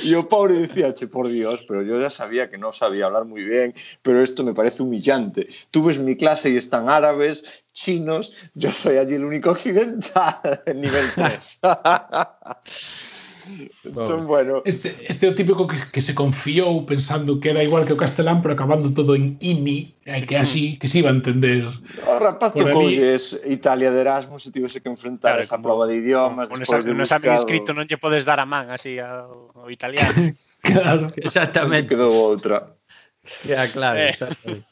y o pobre decía, che, por Dios, pero yo ya sabía que no sabía hablar muy bien, pero esto me parece humillante. Tú ves mi clase y están árabes, chinos, yo soy allí el único occidental en nivel 3. Entón, bueno. Este, este é o típico que, que se confiou pensando que era igual que o castelán, pero acabando todo en IMI, e que así, que se iba a entender. O rapaz tocoulle Italia de Erasmus e tivese que enfrentar claro, esa como, prova de idiomas con despois de. Un examen escrito non lle podes dar a man así ao, ao italiano. claro. Exactamente. Quedou outra. Ya, claro, eh. exactamente.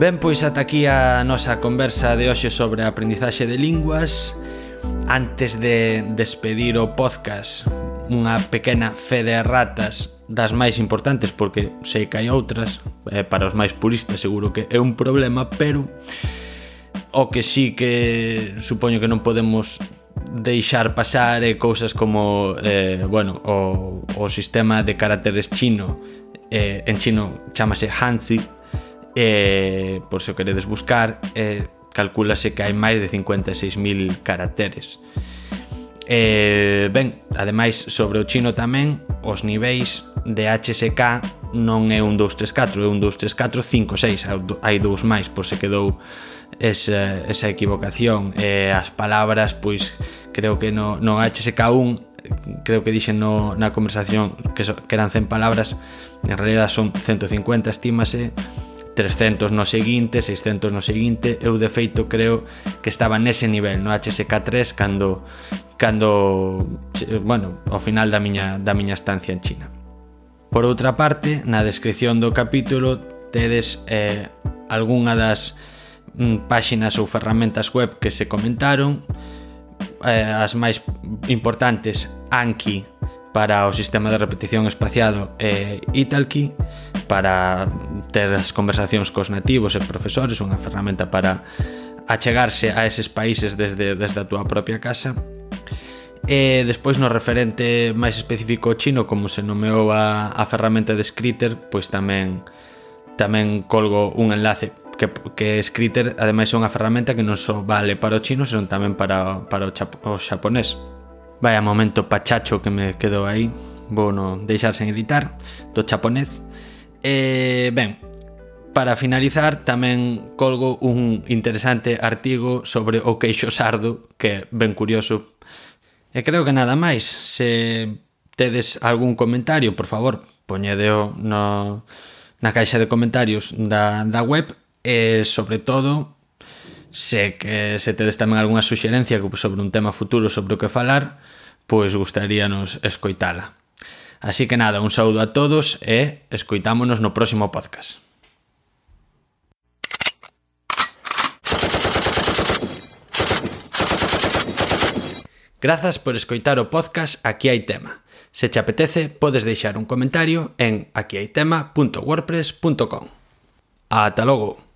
Ben, pois ata aquí a nosa conversa de hoxe sobre a aprendizaxe de linguas. Antes de despedir o podcast, unha pequena fe de ratas das máis importantes, porque sei que hai outras, eh, para os máis puristas seguro que é un problema, pero o que sí que supoño que non podemos deixar pasar é cousas como eh, bueno, o, o sistema de caracteres chino eh, en chino chamase Hanzi eh, por se o queredes buscar eh, calculase que hai máis de 56.000 caracteres. Eh, ben, ademais sobre o chino tamén os niveis de HSK non é un 2, 3, 4 é un 2, 3, 4, 5, 6 hai dous máis por se quedou esa, esa equivocación. Eh, as palabras pois creo que no, no HSK1 creo que dixen no, na conversación que, so, que eran 100 palabras en realidad son 150 estímase. 300 no seguinte, 600 no seguinte, eu de feito creo que estaba nese nivel no HSK3 cando cando bueno, ao final da miña da miña estancia en China. Por outra parte, na descripción do capítulo tedes eh, algunha das mm, páxinas ou ferramentas web que se comentaron eh, as máis importantes Anki para o sistema de repetición espaciado eh, Italki para ter as conversacións cos nativos e profesores, unha ferramenta para achegarse a eses países desde, desde a túa propia casa E despois no referente máis específico chino, como se nomeou a, a ferramenta de Skritter pois tamén tamén colgo un enlace que, que Skritter ademais é unha ferramenta que non só vale para o chino, senón tamén para, para o, chap, o xaponés. Vaya momento pachacho que me quedou aí. Bueno, deixar sen editar Do chaponés. Eh, Ben, para finalizar tamén colgo un interesante artigo sobre o queixo sardo que é ben curioso. E creo que nada máis. Se tedes algún comentario por favor poñedeo no, na caixa de comentarios da, da web. E sobre todo se, que, se tedes tamén algunha suxerencia sobre un tema futuro sobre o que falar, pois gustaríanos escoitala. Así que nada, un saúdo a todos e escoitámonos no próximo podcast. Grazas por escoitar o podcast Aquí hai tema. Se te apetece, podes deixar un comentario en aquihaitema.wordpress.com. Ata logo!